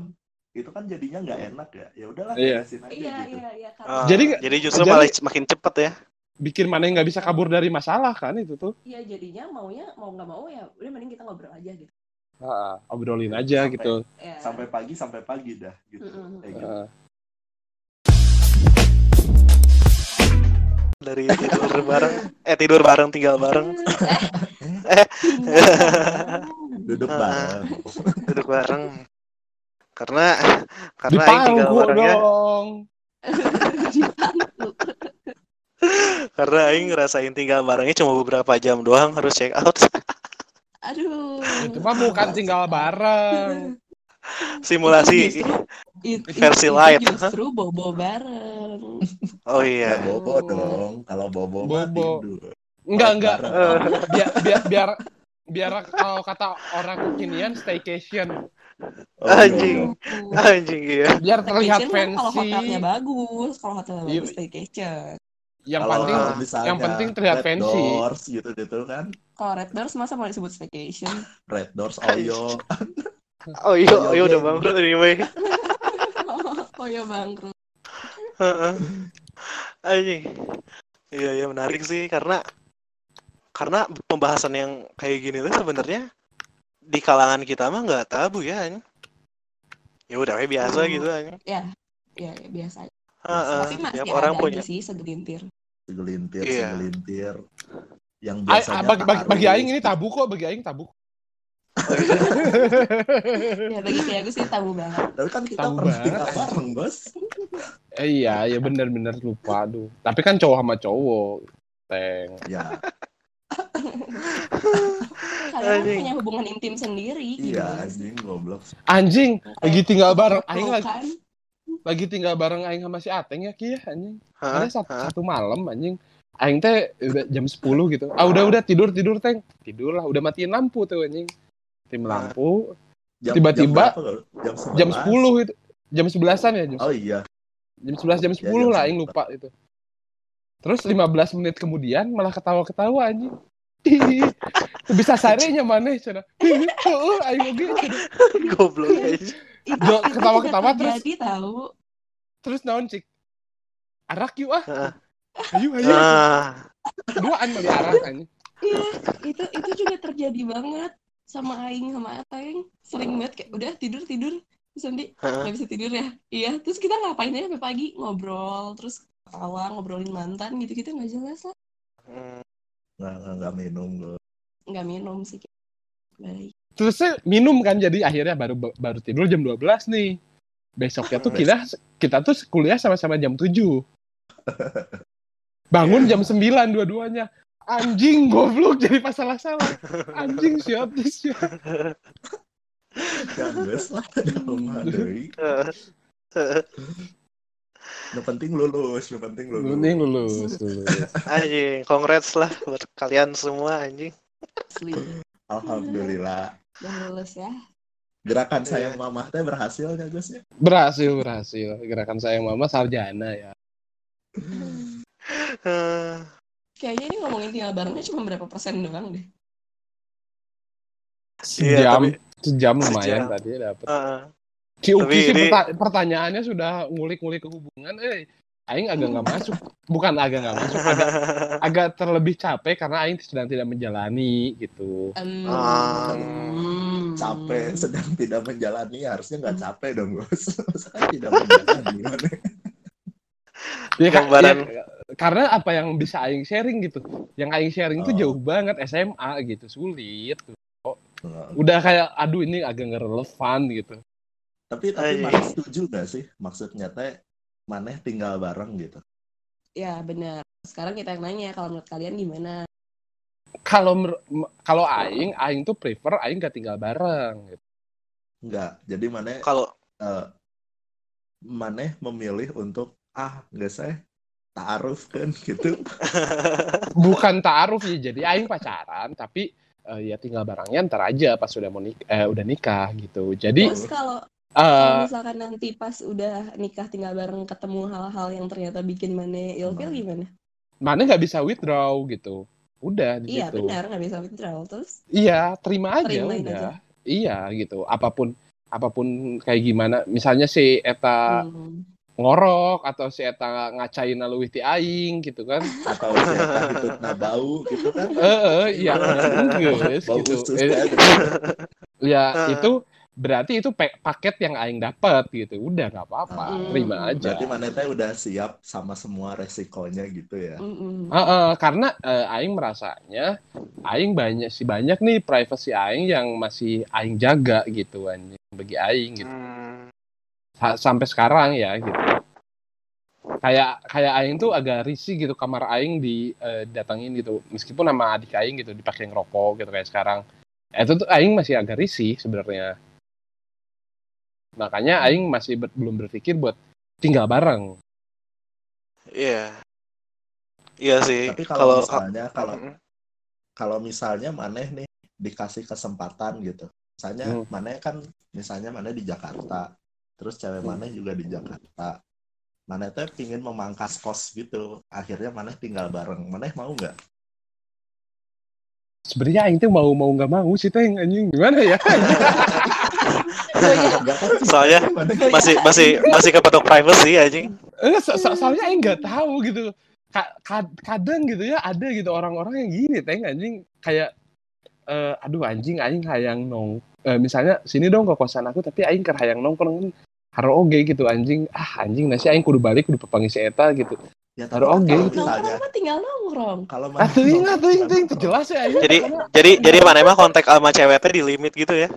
itu kan jadinya nggak enak ya ya udahlah Iya. aja Iya, gitu iya, iya. Karena, Jadi jadi justru jadi- malah makin cepet ya. Bikin mana nggak bisa kabur dari masalah kan itu tuh. Iya, jadinya maunya mau nggak mau ya udah mending kita ngobrol aja gitu. Ah, obrolin aja Sampai- gitu. Ya. sampai pagi sampai pagi dah gitu Mm-mm. Kayak gitu. Ah. Dari tidur bareng, eh tidur bareng tinggal bareng, duduk Ah. bareng duduk bareng. Karena karena aing tinggal barengnya karena aing ngerasain tinggal barengnya cuma beberapa jam doang harus check out. Aduh. Itu mah bukan tinggal bareng. Simulasi. It- Versi itu light. Justru bobo bareng. [LAUGHS] Oh ya iya. bobo dong kalau bobo, Bobo. tidur Enggak, enggak. Bareng. Biar biar biar biar kalau kata orang kekinian staycation. Oh, iya, Anjing. iya. Anjing iya. Biar terlihat Staycation kan Kalau fancy. hotelnya bagus, kalau hotelnya Iya. bagus staycation. Yang Kalau penting misalnya yang penting terlihat Red fancy. Doors gitu gitu kan Kalau Red Doors masa mau disebut staycation? Red Doors Oyo Oh iya, Oh, oh iya udah iya. bangkrut anyway. [LAUGHS] oh ya bangkrut. Heeh. Anjing. Iya, iya menarik sih karena karena pembahasan yang kayak gini tuh sebenarnya di kalangan kita mah nggak tabu ya. anjing. Ya udah kayak biasa Hmm. gitu anjing. Ya, ya, ya biasa. Heeh, Tapi masih tiap ada orang aja punya. sih segelintir. segelintir Iya. segelintir yang Ay, biasanya bagi, bagi, bagi aing ini tabu kok, bagi aing tabu. Ya bagi kayak aku sih tabu banget. tapi kan kita Tabu pernah banget, tinggal bareng bos Eh, iya, ya bener-bener lupa aduh. Tapi kan cowok sama cowok. Teng. ya Kalian kan Anjing. punya hubungan intim sendiri. gitu. iya anjing goblok Anjing, lagi tinggal bareng aing lagi Pelukan. lagi tinggal bareng aing sama si Ateng ya Ki ya anjing. Ada satu, satu malam anjing. Aing teh udah jam 10 gitu. Ah udah udah tidur tidur Teng. Tidur lah, udah matiin lampu tuh anjing. Tim lampu Jam- Tiba-tiba jam, jam, jam 11. 10 itu. Jam 11-an ya, jam, oh iya jam 11 jam 10 Ya, jam lah aing 11. lupa itu. Terus 15 menit kemudian malah ketawa-ketawa anjing. Bisa sarenya mana. Heeh, aing oge cenah. Goblok aja. Ketawa-ketawa terus- terjadi tahu. Terus naon cik? arak yuk ah. Heeh. Ayo, ayo. Ah, Duaan beli arak anjing. Iya, itu itu juga terjadi banget sama Aing sama Ateng. Sering banget kayak udah tidur tidur terus nanti nggak bisa tidur ya. Iya, terus kita ngapain aja sampai pagi ngobrol terus ketawa ngobrolin mantan gitu gitu nggak jelas lah. Hmm, nggak nggak nggak minum gue Nggak minum sih. Baik. Terus saya minum kan jadi akhirnya baru baru tidur jam 12 nih. Besoknya tuh kita kita tuh kuliah sama-sama jam 7. [LAUGHS] Bangun jam 9 dua-duanya. Anjing goblok jadi pas salah-salah. Anjing ya lah dalam deui yang penting lulus yang penting lulus Ini lulus, lulus. Anjing, congrats lah buat kalian semua anjing. Asli. alhamdulillah Udah lulus ya. gerakan sayang mamah teh berhasil ya guys ya Berhasil, berhasil. Gerakan sayang mama sarjana ya. Kayaknya ini ngomongin tinggal barengnya cuma berapa persen doang deh. Iya, Sejam, tapi- sejam lumayan Sejam. tadi dapat. eh, Si Uki Tapi sih ini- perta- pertanyaannya sudah ngulik-ngulik ke hubungan, eh Aing agak nggak masuk, bukan agak nggak masuk, agak [LAUGHS] agak terlebih capek karena Aing sedang tidak menjalani gitu. Ah. hmm. capek sedang tidak menjalani harusnya nggak capek dong bos [LAUGHS] Masa kan tidak menjalani gimana Ya, ka- Gambaran. ya, karena apa yang bisa Aing sharing gitu, yang Aing sharing itu Oh. jauh banget SMA gitu, sulit. Nah, Udah kayak, aduh ini agak nggak relevan gitu. tapi tapi Anjing. mana setuju nggak sih maksudnya teh maneh tinggal bareng gitu Ya benar. Sekarang kita yang nanya kalau menurut kalian gimana? Kalau kalau Aing, Aing tuh prefer Aing gak tinggal bareng. Gitu. Enggak jadi maneh Kalau eh, maneh memilih untuk ah nggak saya taaruf kan gitu [LAUGHS] Bukan taaruf ya, jadi Aing pacaran, tapi eh, ya tinggal barengnya ntar aja pas udah mau nik eh, udah nikah gitu. Jadi Terus kalau eh, kalau misalkan nanti pas udah nikah tinggal bareng ketemu hal-hal yang ternyata bikin mana ilfil Hmm. gimana? mana nggak bisa withdraw gitu. Udah di Iya situ. benar nggak bisa withdrawal terus. Iya, terima aja Terimain udah. aja. Iya gitu. Apa pun apa pun kayak gimana. Misalnya si eta Hmm. Ngorok atau si eta ngacain lalu ti aing gitu kan. atau siapa gitu nah bau gitu kan Eh, eh, iya, geus gitu. gitu. ya Ah. itu berarti itu paket yang aing dapat gitu. Udah nggak apa-apa, Hmm. terima aja. berarti maneh teh udah siap sama semua resikonya gitu ya Mm-mm. Heeh, karena eh, aing merasanya aing banyak sih banyak nih privacy aing yang masih aing jaga gitu anjing bagi aing gitu. Hmm, sampai sekarang ya gitu. Kayak kayak aing tuh agak risih gitu kamar aing di eh, datangin gitu. Meskipun sama adik aing gitu dipakai ngerokok gitu kayak sekarang. Itu tuh aing masih agak risih sebenarnya. Makanya aing masih ber- belum berpikir buat tinggal bareng. Iya. Iya sih. tapi kalau Kalau misalnya kalau kalau misalnya maneh nih dikasih kesempatan gitu misalnya Hmm. maneh kan misalnya maneh di Jakarta terus cewek maneh juga di Jakarta. Maneh teh pingin memangkas kos gitu. Akhirnya maneh tinggal bareng. Maneh mau nggak? Sebenarnya aing tuh mau mau nggak mau sih teh anjing. Gimana ya? Soalnya masih masih masih kepatok privacy anjing. Eh, so- so- soalnya aing nggak tahu gitu. Ka- kad- kadang gitu ya ada gitu orang-orang yang gini teh anjing. Kayak eh, aduh anjing aing hayang nong eh, misalnya sini dong ke kosan aku tapi aing hayang nongkrong haro oge gitu anjing ah anjing nasi aing kudu balik kudu pepangi si eta gitu ya, Taruh kan oge kalau gitu. Nongkrong mah tinggal nongkrong. kalau ah tuh maneh ingat tuh itu jelas ya Jadi Karena- jadi jadi mana emang kontak sama ceweknya di limit gitu ya.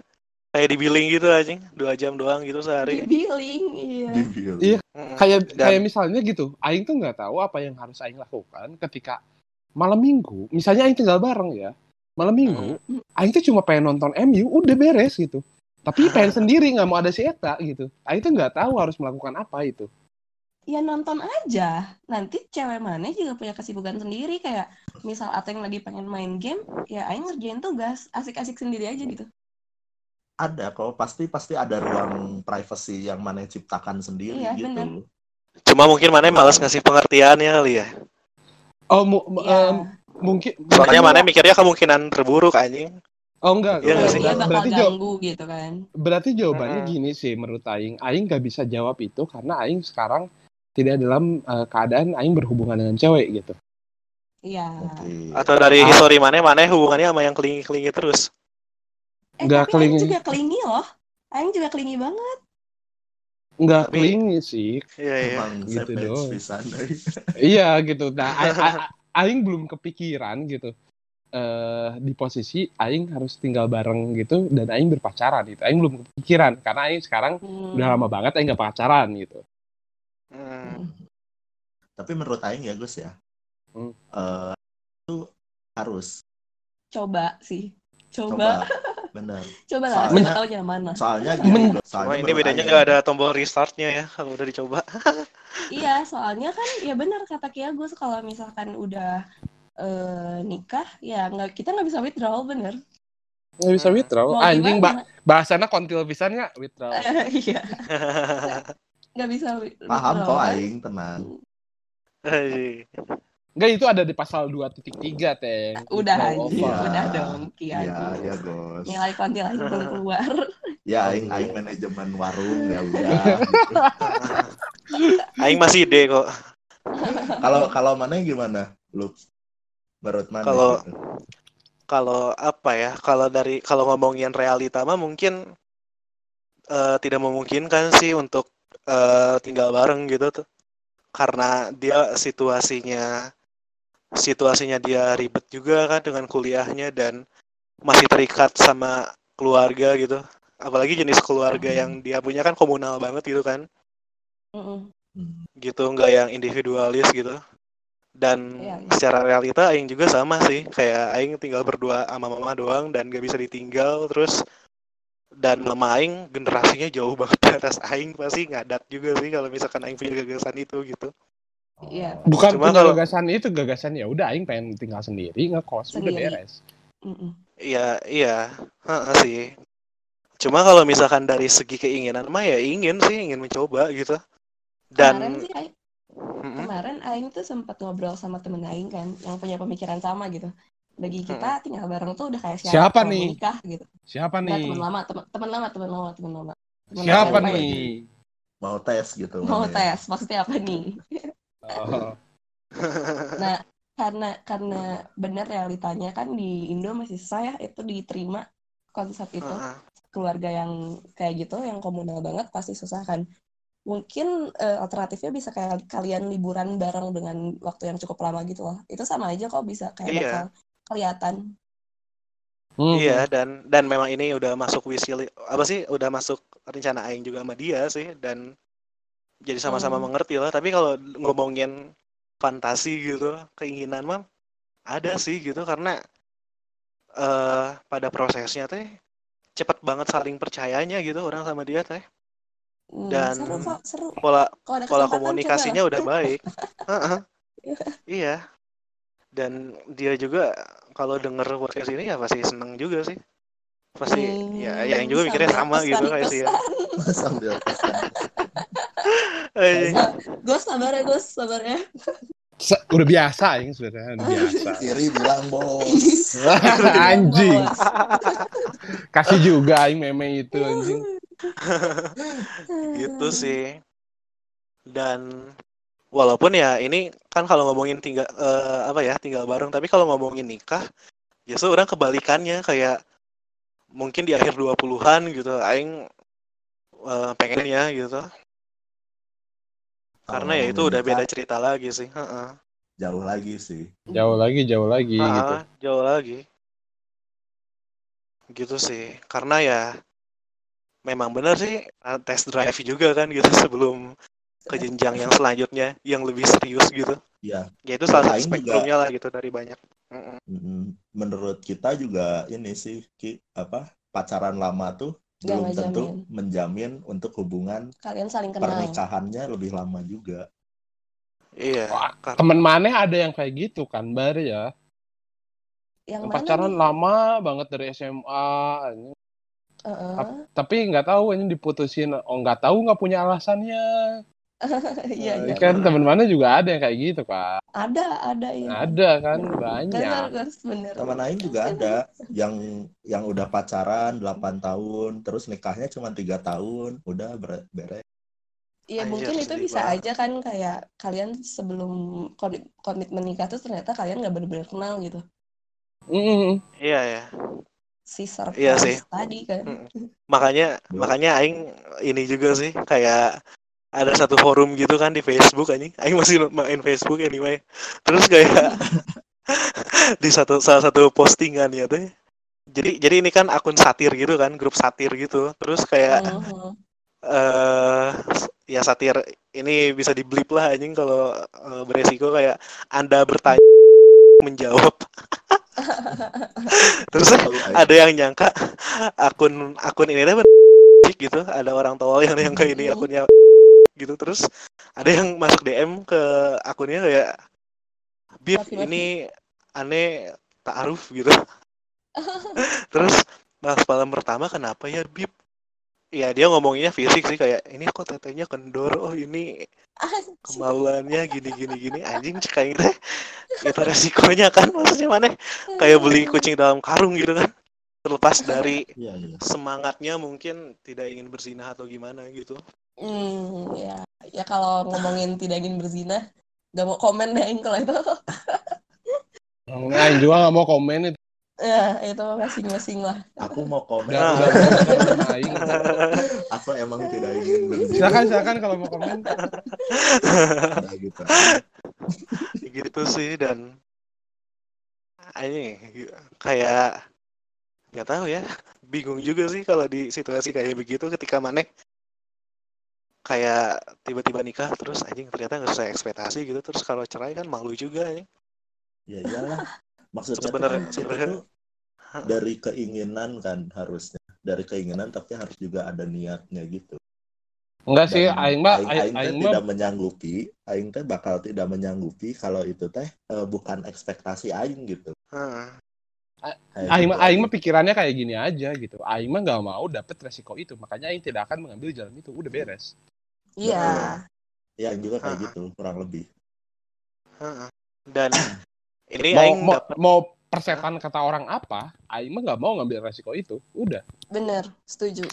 Kayak di billing gitu anjing, dua jam doang gitu Di sehari. billing, iya. di bil. Iya. Mm-mm. kayak Dan- kayak misalnya gitu aing tuh nggak tahu apa yang harus aing lakukan ketika malam minggu misalnya aing tinggal bareng ya malam minggu aing tuh cuma pengen nonton MU udah beres gitu. Tapi pengen sendiri nggak mau ada si Eta gitu. Aing tuh nggak tahu harus melakukan apa itu. Ya nonton aja. Nanti cewek mana juga punya kesibukan sendiri. Kayak misal Ateng lagi pengen main game, ya Aing ngerjain tugas, asik-asik sendiri aja gitu. ada kok. Pasti pasti ada ruang privacy yang maneh ciptakan sendiri Iya, gitu. bener. Cuma mungkin mana malas ngasih pengertiannya kali ya. oh mu- mu- Ya, em, mungkin Soalnya mungkin- mana mikirnya kemungkinan terburuk anjing. oh enggak Iya enggak. nggak sih? bakal berarti jawab gitu kan. berarti jawabannya Mm-mm. gini sih menurut aing aing nggak bisa jawab itu karena aing sekarang tidak dalam eh, keadaan aing berhubungan dengan cewek gitu. Iya. Oke. Atau dari Ah. history mana mana hubungannya sama yang kelingi-kelingi terus. Eh, Nggak tapi Aing kelingi. juga kelingi loh. Aing juga kelingi banget. Nggak Tapi- kelingi sih. Iya iya. Gitu doang. iya gitu. Nah, aing belum kepikiran gitu. eh di posisi aing harus tinggal bareng gitu dan aing berpacaran gitu. Aing belum kepikiran karena aing sekarang Hmm. udah lama banget aing nggak pacaran gitu. Hmm. Tapi menurut Aing ya Gus ya, Hmm. eh, itu harus Coba sih. Coba. coba, Coba lah. Soalnya- tahu nyaman. Soalnya Men- gini, soalnya Cuma ini bedanya nggak ada tombol restartnya ya kalau udah dicoba. [LAUGHS] Iya, soalnya kan ya benar kata Kia Gus kalau misalkan udah eh, nikah ya nggak kita nggak bisa withdrawal bener. Nggak bisa withdraw. Mau Anjing ba bahasanya kontil pisannya withdraw. [LAUGHS] Iya. [LAUGHS] Nggak bisa wi- Paham kok. Aing, tenang. Enggak itu ada di pasal 2.3 teh. Udah. Iya. udah dong Iya, Gus. ya Gus. Nilai kontil aja belum keluar. Ya Aing, Aing manajemen warung ya udah. [LAUGHS] Aing masih ide kok. Kalau kalau mana gimana? Lu menurut mana? Kalau- gitu? Kalau apa ya? Kalau dari kalau ngomongin realita mah mungkin eh, tidak memungkinkan sih untuk eh, tinggal bareng gitu tuh. Karena dia situasinya situasinya dia ribet juga kan dengan kuliahnya dan masih terikat sama keluarga gitu. Apalagi jenis keluarga yang dia punya kan komunal banget gitu kan. Hmm. gitu nggak yang individualis gitu dan Iya, iya. secara realita Aing juga sama sih kayak Aing tinggal berdua sama mama doang dan gak bisa ditinggal terus dan mama Aing generasinya jauh [LAUGHS] banget di atas Aing pasti ngadat juga sih kalau misalkan Aing punya gagasan itu gitu Iya. Bukan Cuma punya kalau- gagasan itu gagasan ya udah aing pengen tinggal sendiri ngekos udah Sendiri. beres. Mm-mm. iya iya heeh sih cuma kalau misalkan dari segi keinginan mah ya ingin sih ingin mencoba gitu Kemarin dan sih Aing, kemarin Aing tuh sempat ngobrol sama temen Aing kan yang punya pemikiran sama gitu. Bagi kita tinggal bareng tuh udah kayak Siapa mau nih? nikah gitu. Siapa nih? teman lama, teman lama, teman lama, teman lama. Teman Siapa SMP. nih? Mau tes gitu. Mau ya? tes, maksudnya apa nih? [LAUGHS] Oh. Nah, karena karena benar realitanya kan di Indo masih susah ya itu diterima konsep itu Heeh. keluarga yang kayak gitu yang komunal banget pasti susah kan. Mungkin eh, alternatifnya bisa kayak kalian liburan bareng dengan waktu yang cukup lama gitu loh. Itu sama aja kok bisa kayak Iya. bakal kelihatan. Hmm. Iya dan dan memang ini udah masuk wish li- apa sih udah masuk rencana aing juga sama dia sih dan jadi sama-sama Hmm. mengerti lah tapi kalau ngomongin fantasi gitu keinginan mah ada sih gitu karena eh pada prosesnya teh cepet banget saling percayanya gitu orang sama dia teh Hmm, Dan- seru kok, seru. pola pola komunikasinya udah baik [LAUGHS] Heeh. iya dan dia juga kalau denger podcast ini ya pasti seneng juga sih pasti ya ya yang juga Hmm, mikirnya sama gitu kayak sih ya. Sambil pesan. Eh, Gus sabar ya Gus, sabar ya. Udah biasa aing sebenarnya udah biasa. [LAUGHS] Kiri bilang bos. [LAUGHS] anjing. Kasih juga aing meme itu anjing. gitu sih dan walaupun ya ini kan kalau ngomongin tinggal eh, apa ya tinggal bareng tapi kalau ngomongin nikah justru orang kebalikannya kayak mungkin di akhir 20-an gitu aing eh, pengennya gitu karena ya itu udah beda cerita lagi sih Heeh. Jauh lagi sih. Jauh lagi, jauh lagi Ah, gitu. jauh lagi gitu sih karena ya memang benar sih uh, test drive juga kan gitu [LAUGHS] sebelum ke jenjang yang selanjutnya yang lebih serius gitu Iya. ya itu salah satu Aing juga- spektrumnya lah gitu dari banyak. Mm, Menurut kita juga ini sih Ki, apa pacaran lama tuh Nggak belum tentu menjamin untuk hubungan Kalian saling kenal. pernikahannya lebih lama juga. iya Wah, Temen maneh ada yang kayak gitu kan, Bar ya. Yang Yang mana pacaran nih? lama banget dari SMA. anjing. Heeh. Tapi nggak tahu ini diputusin. Oh nggak tahu nggak punya alasannya. [LAUGHS] Iya, iya. kan temen mana juga ada yang kayak gitu kan. Ada, ada ya. Ada kan banyak. Teman lain juga ada yang yang udah pacaran 8 tahun, terus nikahnya cuma tiga tahun, udah ber- beres. Ya Anjir, mungkin itu bisa banget. aja kan kayak kalian sebelum komi- komitmen nikah tuh ternyata kalian nggak benar-benar kenal gitu. Mm-mm. Iya ya. Si surprise Iya sih. tadi kan. Mm. Makanya Betul. makanya aing ini juga sih kayak ada satu forum gitu kan di Facebook anjing. Aing masih main Facebook anyway. Terus kayak [LAUGHS] di satu salah satu postingan ya tuh. Jadi jadi ini kan akun satir gitu kan, grup satir gitu. Terus kayak Mhm. eh ya satir ini bisa diblip lah anjing kalau eh, beresiko kayak Anda bertanya [LAUGHS] menjawab. [LAUGHS] Terus ada yang nyangka akun akun ini tuh gitu ada orang tolol yang nyangka ini akunnya gitu. Terus ada yang masuk DM ke akunnya kayak Bib ini aneh ta'aruf gitu. [LAUGHS] Terus pas malam pertama kenapa ya Bib ya dia ngomonginnya fisik sih kayak ini kok tetenya kendor oh ini kemaluannya gini gini gini. Anjing cek kayak gitu. Itu resikonya kan maksudnya mana? Kayak beli kucing dalam karung gitu kan. Terlepas dari Iya, iya. semangatnya mungkin tidak ingin berzinah atau gimana gitu. Hmm, ya. Kalau ngomongin tidak ingin berzina, gak mau komen deh kalau itu. Nah, Aing juga nggak mau komen itu. ya, itu masing-masing lah. Aku mau komen. Udah, udah, udah, udah, sama Aing. Aku emang tidak ingin berzina. Silakan, silakan kalau mau komen. Nah, gitu. gitu sih dan ini kayak nggak tahu ya bingung juga sih kalau di situasi kayak begitu ketika maneh kayak tiba-tiba nikah terus anjing ternyata nggak sesuai ekspektasi gitu terus kalau cerai kan malu juga anjing Ya iyalah. Maksudnya Sebenarnya- kan itu sebenarnya- [LAUGHS] dari keinginan kan harusnya. Dari keinginan tapi harus juga ada niatnya gitu. Enggak sih, aing mah aing, aing, aing teh tidak menyanggupi, aing teh bakal tidak menyanggupi kalau itu teh eh, bukan ekspektasi aing gitu. Heeh. Kayak aing mah aing mah pikirannya kayak gini aja gitu. Aing mah nggak mau dapet resiko itu, makanya aing tidak akan mengambil jalan itu. Udah beres. Iya. Ya, aing juga kayak Ah. gitu, kurang lebih. Heeh. dan [CLEARS THROAT] ini Mau aing mau, dapat mau persetan kata orang apa, aing mah nggak mau ngambil resiko itu. Udah. Bener, setuju.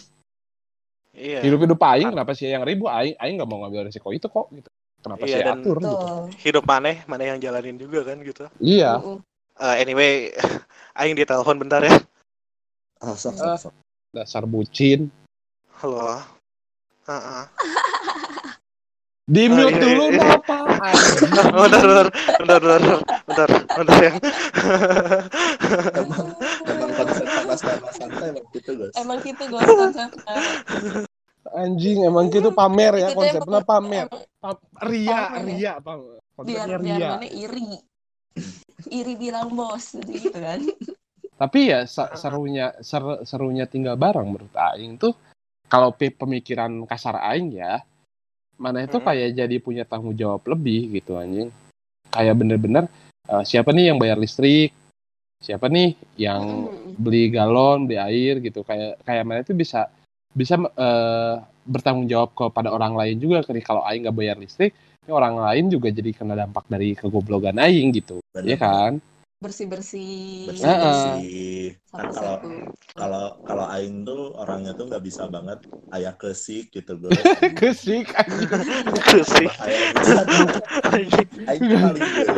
iya Hidup-hidup aing kenapa sih yang ribu aing aing nggak mau ngambil resiko itu kok gitu. Kenapa Iya, sih dan- atur gitu. Hidup maneh maneh yang jalanin juga kan gitu Iya. Eh, anyway [LAUGHS] aing ditelepon bentar ya Ah, sok, sok, sok. Dasar bucin. halo Heeh. [LAUGHS] Di Oh, mute iya, dulu iya. anjing? bentar, bentar, bentar, bentar, bentar, bentar ya. Emang, emang konsep panas panas santai emang gitu guys. Emang gitu gue konsepnya. Anjing emang gitu pamer ya konsepnya pamer. ria, Pamer ya? ria apa? biar Konsepnya biar ria. mana iri. Iri bilang bos gitu kan. Tapi ya serunya ser- serunya tinggal bareng menurut aing tuh kalau pe- pemikiran kasar aing ya mana itu Hmm. kayak jadi punya tanggung jawab lebih gitu anjing. Kayak bener-bener eh, siapa nih yang bayar listrik? Siapa nih yang beli galon, beli air gitu. Kayak kayak mana itu bisa bisa eh, bertanggung jawab kepada orang lain juga kalau aing nggak bayar listrik, ini orang lain juga jadi kena dampak dari kegoblogan aing gitu. Bener, Iya kan? Bersih bersih. bersih bersih kan kalau kalau kalau aing tuh orangnya tuh nggak bisa banget ayah kesik gitu guys [LAUGHS] Kesik [LAUGHS] tuh aing paling gitu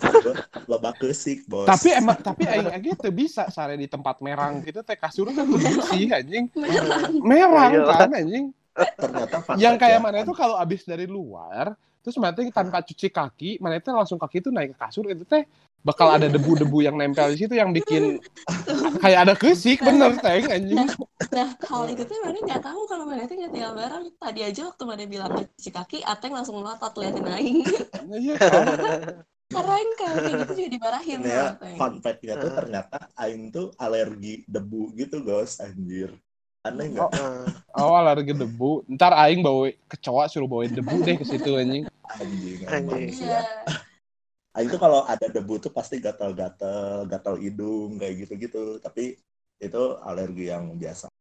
kasur loba kesik bos. Tapi emang tapi aing aja tuh bisa sare di tempat merang gitu teh kasur kan bersih anjing. Merang. merang Iyalah. kan anjing. Ternyata yang kayak ya, mana itu kalau abis dari luar terus mana teh tanpa cuci kaki mana itu langsung kaki itu naik ke kasur itu teh bakal ada debu-debu yang nempel di situ yang bikin [LAUGHS] kayak ada kesik bener teh anjing. Nah, hal itu tuh mana nggak tahu kalau mana tuh nggak tinggal bareng. Tadi aja waktu mana bilang cuci kaki, Ateng langsung melotot liatin aing. iya. [LAUGHS] Kan kayak gitu juga dimarahin ini ya fun fact-nya tuh ternyata aing tuh alergi debu gitu guys anjir aneh nggak oh alergi debu ntar aing bawa kecoa suruh bawain debu deh ke situ anjing anjing Anjing. ya. Aing tuh kalau ada debu tuh pasti gatal-gatal, gatal hidung kayak gitu-gitu. Tapi itu alergi yang biasa.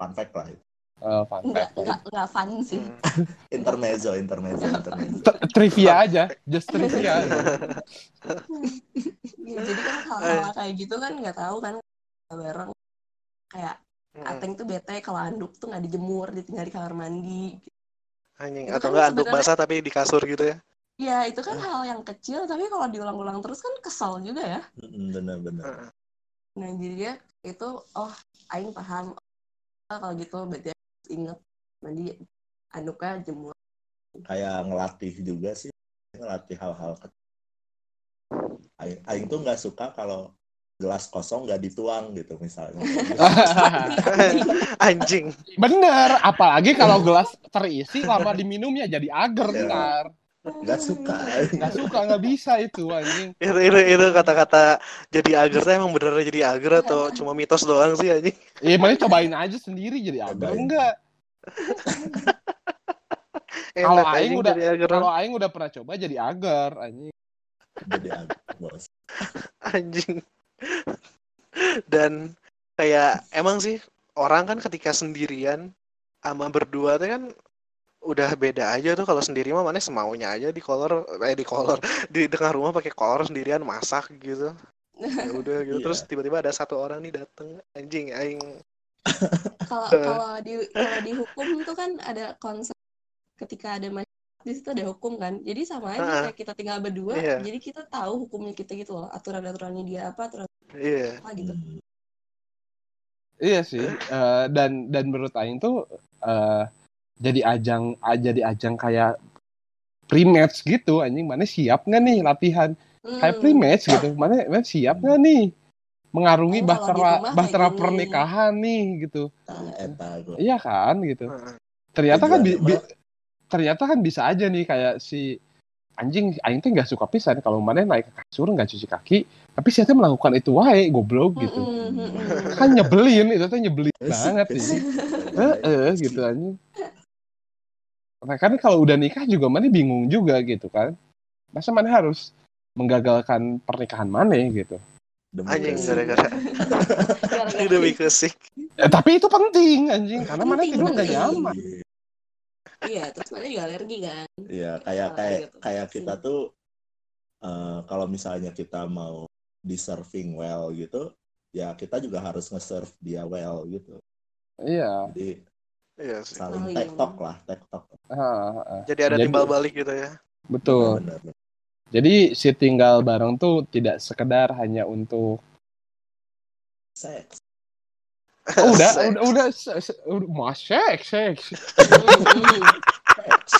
Fun fact lah. itu. Eh, fun Nggak, fact. fun sih. [LAUGHS] Intermezzo, intermezzo, intermezzo. Trivia aja just trivia [LAUGHS] Ya, jadi kan hal-hal kayak gitu kan nggak tahu kan bareng. Kayak Mm-mm. Ateng tuh bete kalau anduk tuh nggak dijemur, ditinggal di kamar mandi. Anjing Itu atau kan enggak anduk basah tapi di kasur gitu ya. Ya itu kan hal yang kecil, tapi kalau diulang-ulang terus kan kesal juga ya. Mm-mm, bener-bener Heeh. Nah jadi dia itu, oh Aing paham. Oh, kalau gitu berarti harus inget mandi anduknya jemur. kayak ngelatih juga sih ngelatih hal-hal kecil Aing, Aing tuh nggak suka kalau gelas kosong nggak dituang gitu misalnya [LAUGHS] Anjing. Bener, apalagi kalau gelas terisi lama diminumnya jadi agar Iya. ntar. nggak suka. Nggak suka, nggak bisa itu anjing. Itu itu, itu kata-kata jadi agar tuh emang bener jadi agar atau cuma mitos doang sih anjing. Iya, mana cobain aja sendiri jadi agar Cobain. enggak. [LAUGHS] Kalau aing udah agar kalau aing udah pernah coba jadi agar anjing. jadi agak bos anjing. Dan kayak emang sih orang kan ketika sendirian sama berdua tuh kan udah beda aja tuh. Kalau sendiri mah mana semaunya aja di kolor eh di kolor di tengah rumah pakai kolor sendirian masak gitu. Ya udah gitu. [LAUGHS] Iya. terus tiba-tiba ada satu orang nih dateng. Anjing aing. Kalau [LAUGHS] kalau di kalau di hukum itu kan ada konsep ketika ada di situ ada hukum kan. Jadi sama aja Ah. kayak kita tinggal berdua, Iya. jadi kita tahu hukumnya kita gitu loh, aturan-aturannya dia apa, aturan iya apa gitu. Iya sih. eh, dan dan menurut aing tuh eh, jadi ajang ah, jadi ajang kayak pre-match gitu anjing. Mana siap nggak nih latihan? Kayak Hmm. pre-match gitu. Mana mana siap nggak nih? Mengarungi Oh, di bahtera kayak bahtera pernikahan nih gitu. Gua. Iya kan gitu. Ternyata kan bi- Tujuannya bi- ternyata kan bisa aja nih kayak si anjing aing tuh nggak suka pisan. Kalau mana naik ke kasur nggak cuci kaki. Tapi si Ate melakukan itu wae goblok gitu. Mm-mm, mm-mm. kan nyebelin itu tuh nyebelin banget sih, eh eh, gitu anjing. Nah kan kalau udah nikah juga mana bingung juga gitu kan. Masa mana harus menggagalkan pernikahan mana gitu? Demi anjing gara-gara [LAUGHS] demi kesik eh, tapi itu penting anjing. Karena mana tidur nggak nyaman Iya, terus mana juga alergi kan. Iya, kayak kayak gitu. kayak kita tuh eh, kalau misalnya kita mau di serving well gitu, ya kita juga harus nge-serve dia well gitu. iya Jadi iya sih saling Oh, iya. tektok lah, tektok. jadi ada Jadi- timbal balik gitu ya betul Benar, benar. jadi si tinggal bareng tuh tidak sekedar hanya untuk Seks. Oh, udah, Seks. udah, udah, se- se- udah, mau seks, seks. Mm-mm. Seks.